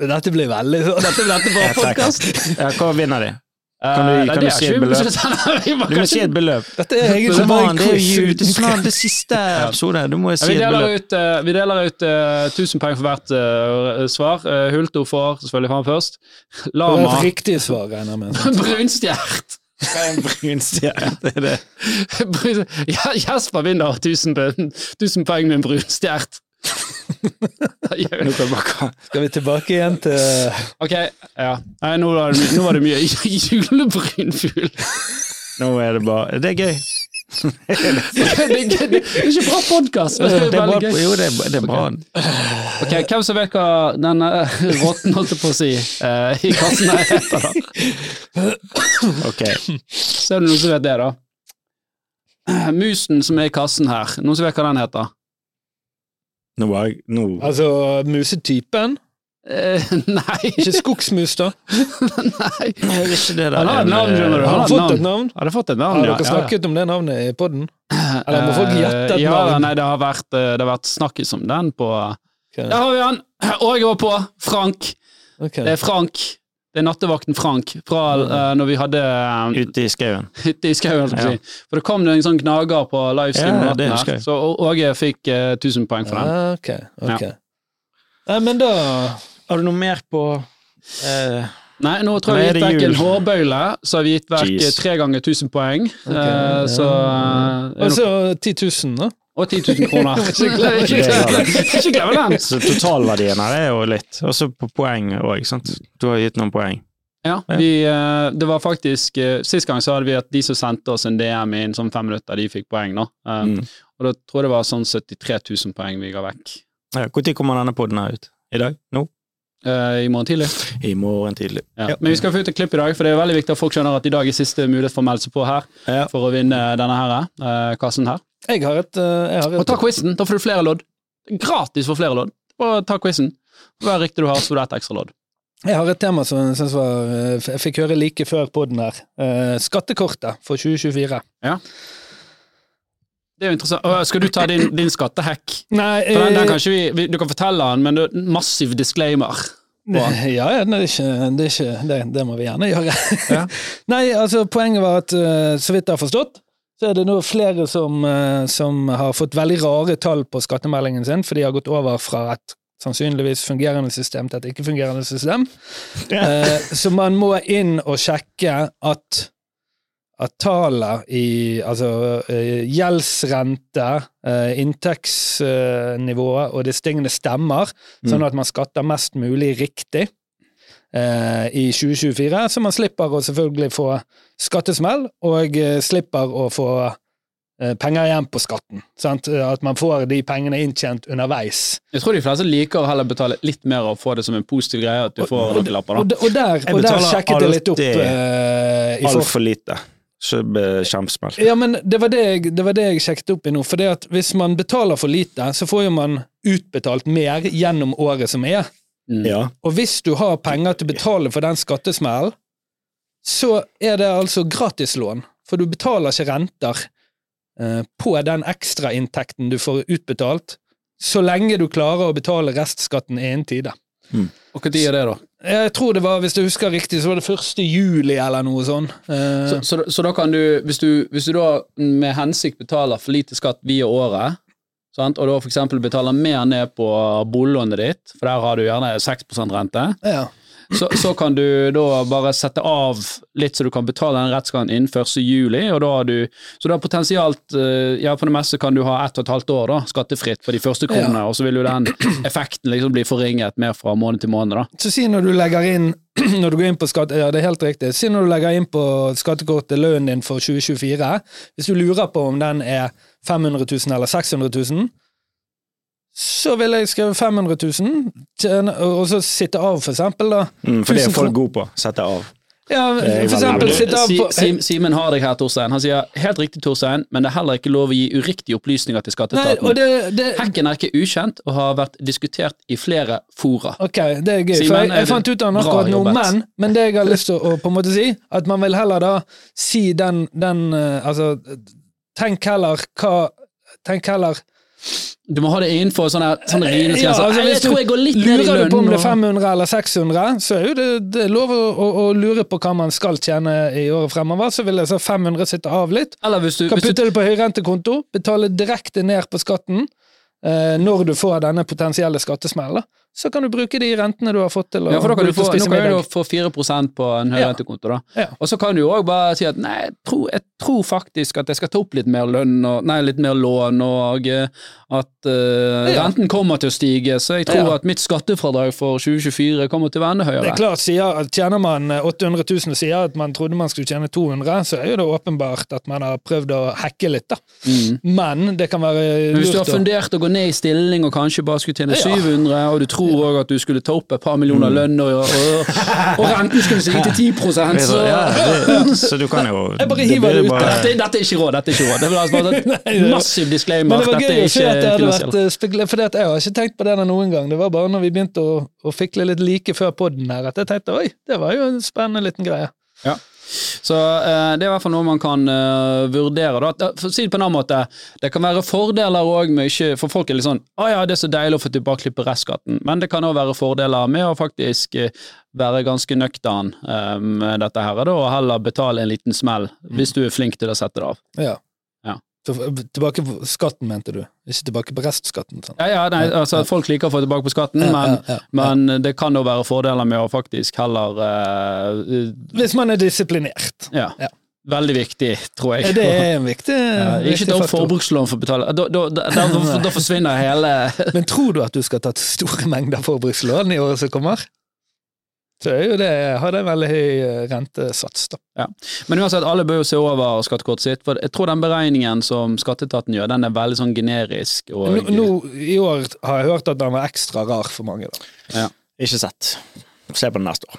Speaker 3: Dette blir veldig.
Speaker 1: Dette blir dette
Speaker 2: takk.
Speaker 1: podkast.
Speaker 2: Ja, hva vinner de?
Speaker 1: Eh,
Speaker 2: Kan du-
Speaker 1: nei,
Speaker 2: kan
Speaker 1: det
Speaker 2: du
Speaker 1: er
Speaker 2: si et beløp? Du må
Speaker 1: kanskje-
Speaker 2: si et beløp.
Speaker 3: Dette er egentlig bare
Speaker 2: det er snart siste episode. Du må si et beløp.
Speaker 1: ut, eh, vi deler ut eh, 1000 poeng for hvert eh, svar. Uh, Hulto får selvfølgelig han først.
Speaker 3: Det var
Speaker 1: Lama
Speaker 3: et riktig svar, regner jeg med.
Speaker 1: Brunstjert.
Speaker 2: Er brunstjerne? Det er det.
Speaker 1: Brun- Ja, Jesper vinner 1000, poeng- 1000 poeng med en brunstjert.
Speaker 3: Skal vi tilbake igjen til
Speaker 1: ok, ja. Nei, nå var det, my- nå var det mye julebrynfugl.
Speaker 2: Nå er det bare Det er gøy.
Speaker 1: Det, er gøy. det er ikke bra podkast, men det er
Speaker 2: Det er bra.
Speaker 1: veldig gøy.
Speaker 2: Jo, det er, det er bra.
Speaker 1: Ok, Hvem som vet hva denne rotten, holdt på å si, uh, i kassen her heter, da?
Speaker 2: Ok.
Speaker 1: Så er det noen som vet det, da. Musen som er i kassen her, noen som vet hva den heter?
Speaker 2: Nå var jeg nå.
Speaker 3: Altså musetypen?
Speaker 1: Eh, nei.
Speaker 3: Ikke skogsmus, da?
Speaker 1: nei.
Speaker 2: Er ikke det der
Speaker 1: Han har et navn, skjønner du. Han
Speaker 3: han
Speaker 1: har
Speaker 3: fått
Speaker 1: et
Speaker 3: navn?
Speaker 1: Har det fått et navn,
Speaker 3: Har dere
Speaker 1: Ja, ja.
Speaker 3: snakket om det navnet i poden? Eller må folk gjette et
Speaker 1: Eh, ja,
Speaker 3: navn?
Speaker 1: Nei, det har vært, eh, det har vært snakkis om den på
Speaker 3: okay.
Speaker 1: Der har vi han! Og jeg var på! Frank.
Speaker 3: Okay.
Speaker 1: Det er Frank. Det er nattevakten Frank fra uh, når vi hadde uh,
Speaker 2: Ute i skauen.
Speaker 1: Ute i skauen.
Speaker 2: Ja.
Speaker 1: si. For det kom det en sånn gnager på livestream
Speaker 2: Ja,
Speaker 1: natten her, så Åge fikk uh, 1000 poeng for den.
Speaker 3: Ja, ok, ok. Nei, men da
Speaker 2: Har du noe mer på uh,
Speaker 1: Nei, nå tror jeg vi har gitt vekk en hårbøyle, så har vi gitt vekk eh, tre ganger 1000 poeng.
Speaker 3: Okay,
Speaker 1: Eh, så eh,
Speaker 3: Og så 10 000, da.
Speaker 1: Og 10 000 kroner.
Speaker 3: Ikke glem-
Speaker 1: den!
Speaker 2: Så totalverdien her er jo litt. Og så på poeng òg, sant. Du har gitt noen poeng.
Speaker 1: Ja, vi, eh, det var faktisk eh, Sist gang så hadde vi at de som sendte oss en DM i en sånn fem minutter, de fikk poeng nå. Eh,
Speaker 2: Mm.
Speaker 1: Og da tror jeg det var sånn 73 000 poeng vi ga vekk.
Speaker 2: Når kommer denne poden ut? I dag? Nå?
Speaker 1: Eh, I morgen tidlig.
Speaker 2: I morgen tidlig.
Speaker 1: Ja. Men vi skal få ut et klipp i dag, for det er veldig viktig at folk skjønner at i dag er siste mulighet for å melde seg på her
Speaker 2: Ja.
Speaker 1: for å vinne denne her, uh, kassen her.
Speaker 3: Jeg har et, eh, jeg har
Speaker 1: Og ta quizen, da får du flere lodd. Gratis for flere lodd. Og ta quizen. Hva er riktig du har, så får du ett ekstra lodd.
Speaker 3: Jeg har et tema som jeg var Jeg fikk høre like før podden her. Eh, skattekortet for 2024. Ja.
Speaker 1: Det er jo interessant. Skal du ta din, din skattehack?
Speaker 3: Nei,
Speaker 1: den, den kan vi, du kan fortelle den, men massiv disclaimer.
Speaker 3: Ja, ja, det, ikke, det, ikke, det, det må vi gjerne gjøre.
Speaker 1: Ja.
Speaker 3: Nei, altså poenget var at eh, så vidt jeg har forstått, så er det nå flere som, eh, som har fått veldig rare tall på skattemeldingen sin, for de har gått over fra et sannsynligvis fungerende system til et ikke-fungerende system. Ja. så man må inn og sjekke at at tallet i altså eh, gjeldsrente, eh, inntektsnivået og disse tingene stemmer, sånn at man skatter mest mulig riktig eh, i 2024, så man slipper å selvfølgelig få skattesmell, og eh, slipper å få penger igjen på skatten. Sant? At man får de pengene inntjent underveis.
Speaker 1: Jeg tror de fleste liker å heller betale litt mer og få det som en positiv greie, at du får lapper.
Speaker 3: Og,
Speaker 1: da.
Speaker 3: d- og der, og der sjekket jeg litt opp Uh,
Speaker 2: Altfor lite. Kjempesmell.
Speaker 3: Ja, men det var det, jeg, det var det jeg sjekket opp i nå. For det at hvis man betaler for lite, så får jo man utbetalt mer gjennom året som er.
Speaker 1: Mm.
Speaker 2: Ja.
Speaker 3: Og hvis du har penger til å betale for den skattesmellen, så er det altså gratislån. For du betaler ikke renter eh, på den ekstrainntekten du får utbetalt, så lenge du klarer å betale restskatten innen tide.
Speaker 1: Og når er det, da?
Speaker 3: Jeg tror det var, hvis jeg husker riktig, så var det 1. juli eller noe sånn. Eh,
Speaker 1: Så, så, så da kan du hvis, du, hvis du da med hensikt betaler for lite skatt via året, sant? og da eksempel betaler mer ned på boliglånet ditt, for der har du gjerne 6 rente,
Speaker 3: ja.
Speaker 1: Så, så kan du da bare sette av litt så du kan betale den rettsskatten innen 1. juli, og da har du Så da potensielt eh, Ja, på det meste kan du ha ett og et halvt år da, skattefritt på de første kronene, og så vil jo den effekten liksom bli forringet mer fra måned til måned, da.
Speaker 3: Så si når du legger inn når du går inn på skatt, ja det er helt riktig, si når du legger inn på skattekortet lønnen din for 2024, hvis du lurer på om den er 500 000 eller 600 000, så ville jeg skrevet 500 000, tjene- og så sitte av for eksempel da.
Speaker 2: Mm, for det er folk gode på. Sette av.
Speaker 3: Ja, for eksempel sitte av
Speaker 1: Si-
Speaker 3: på
Speaker 1: Sim- Simen har deg her, Torstein. Han sier helt riktig, Torstein, men det er heller ikke lov å gi uriktige opplysninger til skatteetaten.
Speaker 3: og det, det
Speaker 1: Hacken er ikke ukjent og har vært diskutert i flere fora.
Speaker 3: Ok, det er gøy,
Speaker 1: Simen,
Speaker 3: for jeg, jeg fant ut av akkurat nå, men, men det jeg har lyst til å på en måte si, at man vil heller da si den, den eh, Altså, tenk heller hva Tenk heller
Speaker 1: Du må ha det innenfor sånne, sånne.
Speaker 3: Ja, altså,
Speaker 1: jeg tror jeg går litt ned i
Speaker 3: Lurer du på om det er 500 eller 600, så er jo det, det er lov å, å, å lure på hva man skal tjene i året fremover. Så vil jeg så 500 sitte av litt.
Speaker 1: Eller hvis du,
Speaker 3: Kan
Speaker 1: du
Speaker 3: putte det på høyrentekonto, betale direkte ned på skatten eh, når du får denne potensielle skattesmellen. Så kan du bruke de rentene du har fått til å
Speaker 1: ja, for da kan du få, nå kan du få 4 på en høyrentekonto. da.
Speaker 3: Ja.
Speaker 1: Og så kan du jo òg bare si at nei, jeg tror, jeg tror faktisk at jeg skal ta opp litt mer lønn, og, nei, litt mer lån, og eh, at uh,
Speaker 3: Ja.
Speaker 1: renten kommer til å stige, så jeg tror at mitt skattefradrag for 2024 kommer til å være enda
Speaker 3: Det er klart, sier, Tjener man 800 000 og sier at man trodde man skulle tjene 200, så er jo det åpenbart at man har prøvd å hacke litt. da.
Speaker 1: Mm.
Speaker 3: Men det kan være
Speaker 1: lurt hvis du har fundert å gå ned i stilling og kanskje bare skulle tjene
Speaker 3: Ja.
Speaker 1: 700, og du tror òg at du skulle ta opp et par millioner lønn, og, og, og renten skulle stige til 10 så
Speaker 2: Ja, det, så du kan jo
Speaker 3: Jeg bare hiver
Speaker 2: det,
Speaker 3: det ut
Speaker 2: bare-
Speaker 1: dette, dette er ikke råd. dette er ikke råd. Det bare
Speaker 3: Nei,
Speaker 1: massiv disclaimer.
Speaker 3: Men det var gøy å se at det hadde vært eh, for jeg har ikke tenkt på det der noen gang. Det var bare når vi begynte å, å fikle litt like før podden her, at jeg tenkte oi, det var jo en spennende liten greie.
Speaker 1: Så eh, det er i hvert fall noe man kan eh, vurdere. Da. For å si det på en annen måte, det kan være fordeler òg med ikke For folk er litt sånn Å ja, det er så deilig å få tilbakeklippe restskatten. Men det kan òg være fordeler med å faktisk eh, være ganske nøktern eh, med dette her, da, og heller betale en liten smell, hvis du er flink til å sette det av.
Speaker 3: Ja. Tilbake på skatten, mente du? Ikke tilbake på restskatten? Sånn.
Speaker 1: Ja, ja, nei, altså Folk liker å få tilbake på skatten,
Speaker 3: Ja,
Speaker 1: men,
Speaker 3: ja, ja,
Speaker 1: men det kan jo være fordeler med å faktisk heller uh,
Speaker 3: Hvis man er disiplinert.
Speaker 1: Ja.
Speaker 3: Ja.
Speaker 1: Veldig viktig, tror jeg.
Speaker 3: Det er en viktig,
Speaker 1: Ja, ikke
Speaker 3: viktig
Speaker 1: ta opp forbrukslån for å betale. Da, da, da, da forsvinner hele
Speaker 3: Men tror du at du skal ta store mengder forbrukslån i året som kommer? Så er jo det, har det en veldig høy eh, rentesats, da.
Speaker 1: Men uansett, alle bør jo se over skattekortet sitt. For jeg tror den beregningen som skatteetaten gjør, den er veldig sånn generisk. Og,
Speaker 3: Nå, nå, I år har jeg hørt at den var ekstra rar for mange. da.
Speaker 2: Ikke sett. Se på det neste år.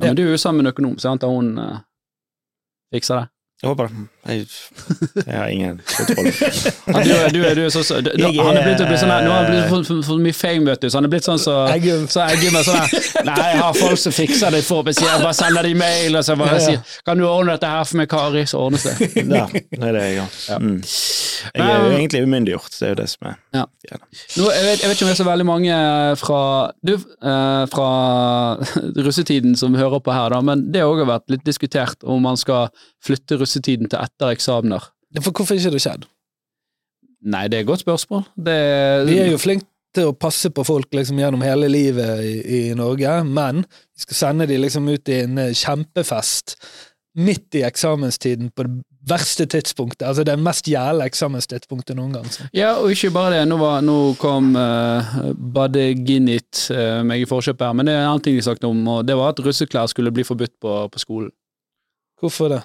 Speaker 1: ja, men du er jo sammen med en økonom, sant? Og hun uh, fikser det.
Speaker 2: Jeg håper det. Jeg, jeg har ingen kontroll.
Speaker 1: Ja, du, du, du så, så, du,
Speaker 2: Jeg
Speaker 1: han er å bli sånn her, nå har han blitt for, for, for mye fame, vet du, så han er blitt sånn så
Speaker 3: Eggum.
Speaker 1: Så Eggum er sånn her Nei, jeg har folk som fikser det for meg, sier jeg bare sender de mail, og så bare
Speaker 3: Ja, ja.
Speaker 1: sier Kan du ordne dette her for meg, Kari? Så ordnes det.
Speaker 2: Ja, det er det jeg gjør. Mm. Jeg er jo egentlig umyndiggjort, det er jo det som er
Speaker 1: Ja. Nå, jeg, vet, jeg vet ikke om det er så veldig mange fra du, eh, fra russetiden som hører på her, da, men det har også vært litt diskutert om man skal flytte russetiden til etter eksamener.
Speaker 3: For hvorfor ikke det skjedd?
Speaker 1: Nei, det er et godt spørsmål. Det,
Speaker 3: Vi er jo flinke til å passe på folk liksom gjennom hele livet i, i Norge, men vi skal sende dem liksom ut i en eh, kjempefest midt i eksamenstiden på det verste tidspunktet. Altså det mest jævla eksamenstidspunktet noen gang. Så.
Speaker 1: Ja, og ikke bare det. Nå, var, nå kom uh, Bade Ginnit uh, meg i forkjøpet her, men det er en annen ting de snakket om, og det var at russeklær skulle bli forbudt på, på skolen.
Speaker 3: Hvorfor det?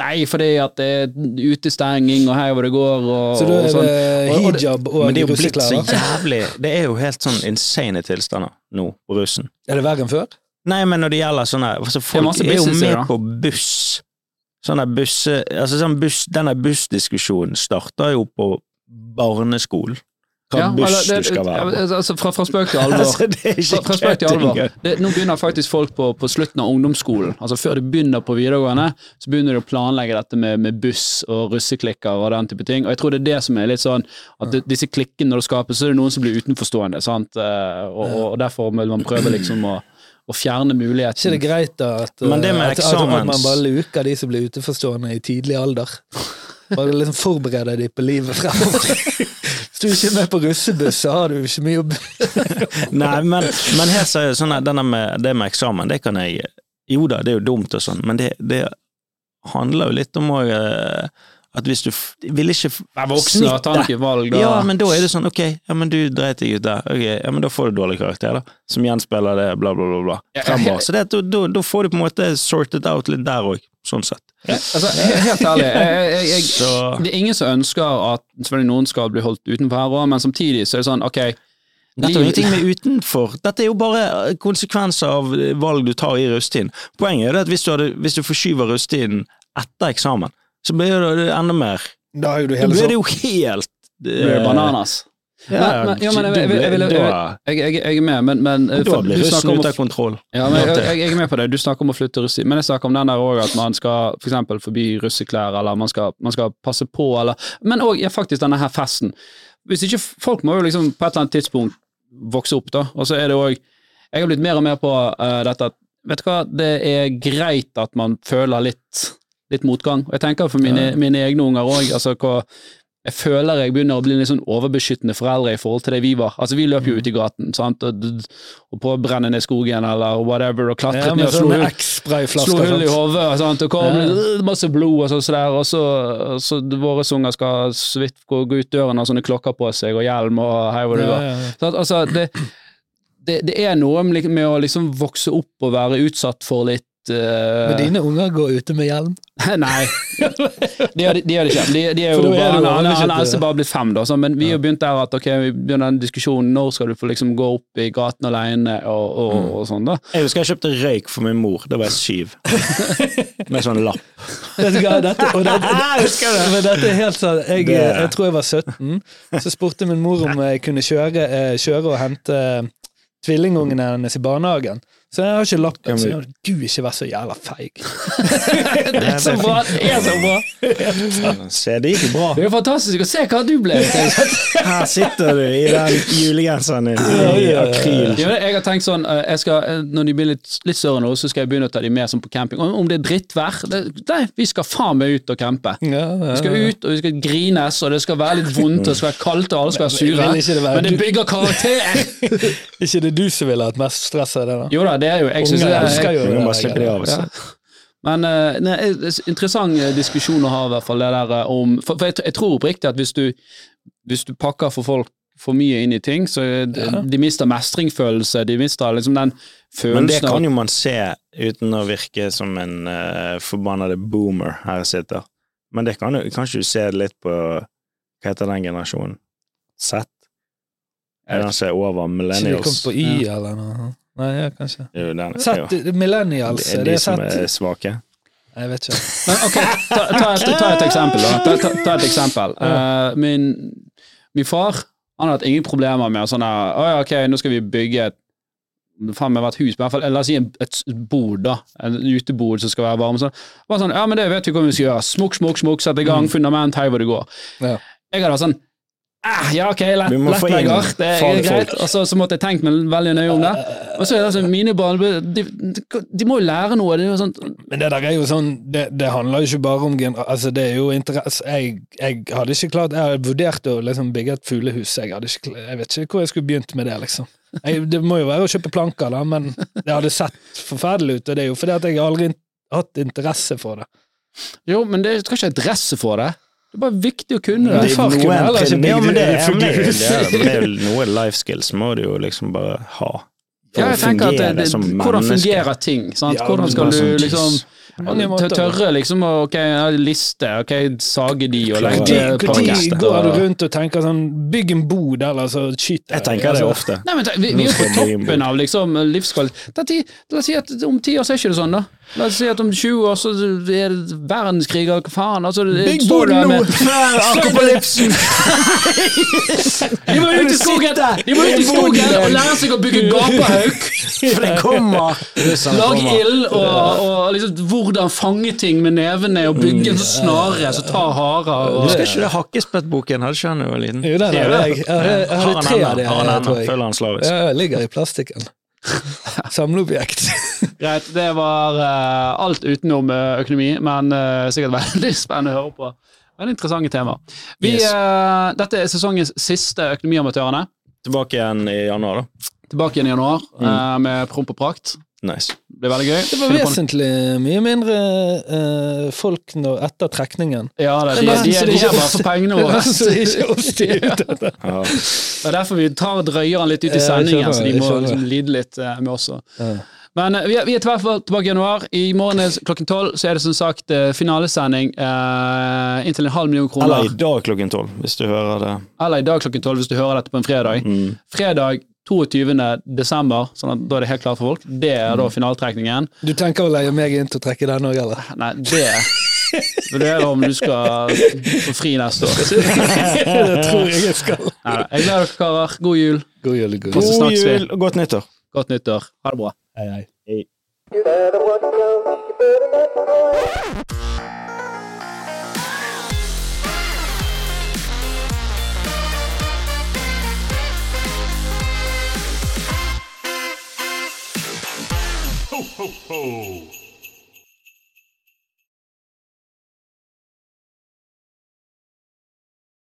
Speaker 1: Nei, fordi at det er utestenging, og her hvor det går, og,
Speaker 3: Så da
Speaker 1: og
Speaker 3: er
Speaker 1: sånn.
Speaker 3: det
Speaker 1: Og- og det-
Speaker 3: hijab og,
Speaker 2: Men det er jo blitt så jævlig Det er jo helt sånn insane tilstander nå på russen.
Speaker 3: Er det verre enn før?
Speaker 2: Nei, men når det gjelder sånne altså Folk
Speaker 1: er
Speaker 2: er, jo med
Speaker 1: da.
Speaker 2: på buss. Sånne busse, altså sånn buss, Denne bussdiskusjonen starter jo på barneskolen. Hva
Speaker 1: Ja,
Speaker 2: buss
Speaker 1: det-
Speaker 2: du skal være på.
Speaker 1: Altså, fra, fra spøk til alvor.
Speaker 2: Altså, det er
Speaker 1: Fra,
Speaker 2: ikke
Speaker 1: fra spøk til alvor. Det, nå begynner faktisk folk på, på slutten av ungdomsskolen, altså før de begynner på videregående, så begynner de å planlegge dette med, med buss og russeklikker og den type ting. Og jeg tror det er det som er litt sånn at det, disse klikkene når det skapes, så er det noen som blir utenforstående, sant. Eh, Og, og, og derfor vil man prøve liksom å, å fjerne
Speaker 3: muligheten. ikke det greit da at,
Speaker 2: det
Speaker 3: at, at, at man bare luker de som blir utenforstående i tidlig alder? Bare liksom forberede de på livet fremover. Hvis du ikke er med på russebuss, så har du ikke mye jobb.
Speaker 2: Nei, men, men helt seriøst, sånn det med eksamen, det kan jeg Jo da, det er jo dumt og sånn, men det, det handler jo litt om òg at hvis du vil ikke
Speaker 1: Vær voksen og ta noen valg, da.
Speaker 2: Ja, men da er det sånn, ok, ja, men du dreit deg ut der, ok, ja, men da får du dårlig karakter, da, som gjenspeiler det, bla, bla, bla, bla, fremover. Så det, da, får du på en måte sorted out litt der òg, sånn sett.
Speaker 1: Altså, helt ærlig, jeg, jeg, jeg, det er ingen som ønsker at selvfølgelig noen skal bli holdt utenfor her òg, men samtidig så er det sånn, ok
Speaker 2: Dette har ingenting med utenfor. Dette er jo bare eh, konsekvenser av eh, valg du tar i rusttiden. Poenget er at hvis du, hadde, hvis du forskyver rusttiden etter eksamen, så blir det enda mer
Speaker 3: Da er jo du hele
Speaker 2: blir det jo helt
Speaker 1: blir det bananas.
Speaker 2: Ja,
Speaker 1: Men- men- ja, men jeg- er med, men, men
Speaker 2: Da blir
Speaker 1: du snakker
Speaker 2: russen
Speaker 1: om
Speaker 2: ute av kontroll.
Speaker 1: Ja, men jeg, jeg, jeg er med på det. Du snakker om å flytte russi. men jeg snakker om den der òg at man skal for eksempel forby russeklær, eller man skal, man skal passe på, eller Men òg ja, faktisk denne her festen. Hvis ikke Folk må jo liksom på et eller annet tidspunkt vokse opp, da. Og så er det òg Jeg har blitt mer og mer på uh, dette at Vet du hva, det er greit at man føler litt, litt motgang. Og jeg tenker for mine, mine egne unger òg, altså jeg føler jeg begynner å bli litt sånn overbeskyttende foreldre i forhold til det vi var. Altså Vi løp jo ut i gaten sant? Og, og brenne ned skogen eller whatever, og klatret
Speaker 3: Ja,
Speaker 1: ned og slo Slo hull i hodet, og kom
Speaker 3: Ja.
Speaker 1: masse blod og sånn så der, og så, så våre unger skal så vidt gå, gå ut døren og sånne klokker på seg og hjelm og hei hvor du
Speaker 3: Ja, ja, ja.
Speaker 1: Så altså, det, det, det er noe med med å liksom vokse opp og være utsatt for litt
Speaker 3: Men dine unger går ute med hjelm?
Speaker 1: Nei, de gjør det de ikke. De, de er jo
Speaker 3: er
Speaker 1: bare, han, han, er altså bare blitt fem, da, så, men vi har ja. begynt der at ok, vi begynner den diskusjonen når skal du få liksom gå opp i gaten alene og, og,
Speaker 3: Mm.
Speaker 1: og sånn, da.
Speaker 2: Jeg husker jeg kjøpte røyk for min mor, da var jeg syv. Med sånn lapp.
Speaker 3: Dette, dette, men dette er helt sånn jeg, jeg tror jeg var 17, så spurte min mor om jeg kunne kjøre, eh, kjøre og hente tvillingungene hennes i barnehagen. Så jeg har ikke lagt
Speaker 2: opp
Speaker 3: så
Speaker 2: vi-
Speaker 3: du ikke vær så jævla feig.
Speaker 1: Det er så bra! Det er så bra!
Speaker 2: Se, det gikk bra.
Speaker 1: Det er fantastisk å se hva du ble.
Speaker 2: Her sitter du i den julegenseren din i akryl.
Speaker 1: Ja, jeg har tenkt sånn, eh, jeg skal, eh, Når de blir litt, litt større nå, så skal jeg begynne å ta de med sånn på camping. Om om det er drittvær Nei, vi skal faen meg ut og campe. Vi skal ut, og vi skal grines, og det skal være litt vondt, og det skal være kaldt, og alle skal være sure. Men det bygger karakter!
Speaker 3: Ikke det du som ville hatt mest stress av det, da?
Speaker 1: Jo da, det er jo Jeg
Speaker 3: Unger
Speaker 1: det
Speaker 3: elsker
Speaker 1: er
Speaker 3: jo det
Speaker 2: bare slippe de av.
Speaker 1: ja.
Speaker 2: altså.
Speaker 1: Men eh, nei, eh, interessant eh, diskusjon å ha, i hvert fall det der om For, for jeg, jeg tror oppriktig at hvis du, hvis du pakker for folk for mye inn i ting, så de,
Speaker 3: Ja.
Speaker 1: de mister mestringsfølelse, de mister liksom den følelsen
Speaker 2: Men det kan jo man se uten å virke som en uh, forbannede boomer her jeg sitter. Men det kan jo kanskje du se litt på Hva heter den generasjonen? Z? Er den som er over
Speaker 3: Ikke de kom
Speaker 2: millennials?
Speaker 3: på Y, eller noe? Nei, ja, kanskje.
Speaker 2: Det er jo den.
Speaker 3: Sett
Speaker 2: det er
Speaker 3: millennials,
Speaker 2: det er de som
Speaker 3: sett
Speaker 2: er svake.
Speaker 3: Jeg vet ikke.
Speaker 1: Men ok, ta, ta, et, ta et eksempel, da. Ta, ta, ta et eksempel. Eh, min, min far han har hatt ingen problemer med sånn her Å ja, ok, nå skal vi bygge et faen meg et hus, men i hvert fall, la oss si en- et bod, da. En utebod som skal være varm. Sånn. bare sånn, ja, men det vet vi hva vi skal gjøre. Smukk, smukk, smukk, sette i gang, fundament, hei hvor det går.
Speaker 3: Ja.
Speaker 1: Jeg hadde vært sånn Ah, ja, ok, lett, lettvegger. Det er greit. Og så, så måtte jeg tenkt meg veldig nøye om det. Og så er det altså mine barn de, de, må jo lære noe. Det er jo sånn
Speaker 3: Men det der er jo sånn, det, det handler jo ikke bare om. Altså, det er jo interesse jeg, jeg hadde ikke klart Jeg hadde vurdert å liksom bygge et fuglehus. Jeg, hadde ikke, jeg vet ikke hvor jeg skulle begynt med det, liksom. Jeg, det må jo være å kjøpe planker, da, men det hadde sett forferdelig ut. Og det er jo fordi at jeg aldri har hatt interesse for det.
Speaker 1: Jo, men det skal ikke interesse for det. Det er bare viktig å kunne
Speaker 3: Men
Speaker 1: det.
Speaker 3: far kunne
Speaker 2: Noen
Speaker 3: heller ikke
Speaker 2: ja,
Speaker 3: bygd
Speaker 2: men det, er- det er noe life skills må du jo liksom bare ha. For
Speaker 1: Ja, jeg
Speaker 2: å
Speaker 1: tenker at det, det,
Speaker 2: som
Speaker 1: Hvordan fungerer ting? Sant?
Speaker 3: Ja,
Speaker 1: hvordan skal du
Speaker 2: sånn,
Speaker 1: liksom. Tørre liksom å ok, liste, ok, sage de og legge de på
Speaker 3: Når går du rundt og tenker sånn Bygg en bod, eller så skyter
Speaker 2: Jeg tenker det
Speaker 3: Altså,
Speaker 2: ofte.
Speaker 1: Nei, men Vi, vi er på toppen av liksom livskvalitet. La oss si at om ti år så er ikke det sånn, da. La oss si at om 20 år så er det verdenskrig, og hva faen. Altså, står du
Speaker 2: nå
Speaker 1: med-
Speaker 2: før akopalypsen!
Speaker 1: De må ut i skogen De må ut i skogen og lære seg å bygge gapehauk!
Speaker 2: For det kommer! Lag
Speaker 1: ild og, og liksom hvordan fange ting med nevene og bygge en sånn snare som tar harer. Og,
Speaker 2: Husker ikke det Hakkespettboken hadde ikke han da jeg var liten?
Speaker 3: Jo, den har jeg. Jeg har, tre av de,
Speaker 2: Har han ennå?
Speaker 3: tror jeg.
Speaker 2: Føler han slavisk?
Speaker 3: Ja, jeg ligger i plastikken. Samleobjekt.
Speaker 1: Greit, det var uh, alt utenom eh, økonomi, men uh, sikkert veldig spennende å høre på. Er interessante temaer. Vi,
Speaker 2: Yes.
Speaker 1: eh, dette er sesongens siste Økonomiamatørene.
Speaker 2: Tilbake igjen i januar, da.
Speaker 1: Tilbake igjen i januar
Speaker 2: Mm.
Speaker 1: eh, med promp og prakt.
Speaker 2: Nice.
Speaker 1: Det blir veldig gøy.
Speaker 3: Det var vesentlig mye mindre uh, folk nå etter trekningen.
Speaker 1: Ja, det,
Speaker 3: de,
Speaker 1: de,
Speaker 3: er
Speaker 1: de, de, er
Speaker 3: ikke
Speaker 1: bare for pengene våre.
Speaker 3: Så det ikke oss de er ute etter.
Speaker 2: Ja.
Speaker 1: Det er derfor vi tar drøyer han litt ut i sendingen, så de må liksom lide litt uh, med oss.
Speaker 3: Ja.
Speaker 1: Men eh, vi er, vi er i hvert fall tilbake i januar. I morgen er klokken tolv så er det som sagt finalesending eh, inntil en halv million kroner.
Speaker 2: Eller i dag klokken tolv, hvis du hører det.
Speaker 1: Eller i dag klokken tolv hvis du hører dette på en fredag.
Speaker 2: Mm.
Speaker 1: Fredag 22. desember, sånn at da er det helt klart for folk. Det er da finaletrekningen.
Speaker 3: Du tenker å leie meg inn til å trekke den òg, eller?
Speaker 1: Nei, det vurderer om du skal få fri neste år.
Speaker 3: det tror jeg jeg skal.
Speaker 1: Nei, Jeg gleder dere, karer. God jul.
Speaker 3: God jul, god jul.
Speaker 2: God jul og godt nyttår.
Speaker 1: Godt nyttår. Ha det bra.
Speaker 3: Hei, hei.
Speaker 4: You
Speaker 6: ho, ho.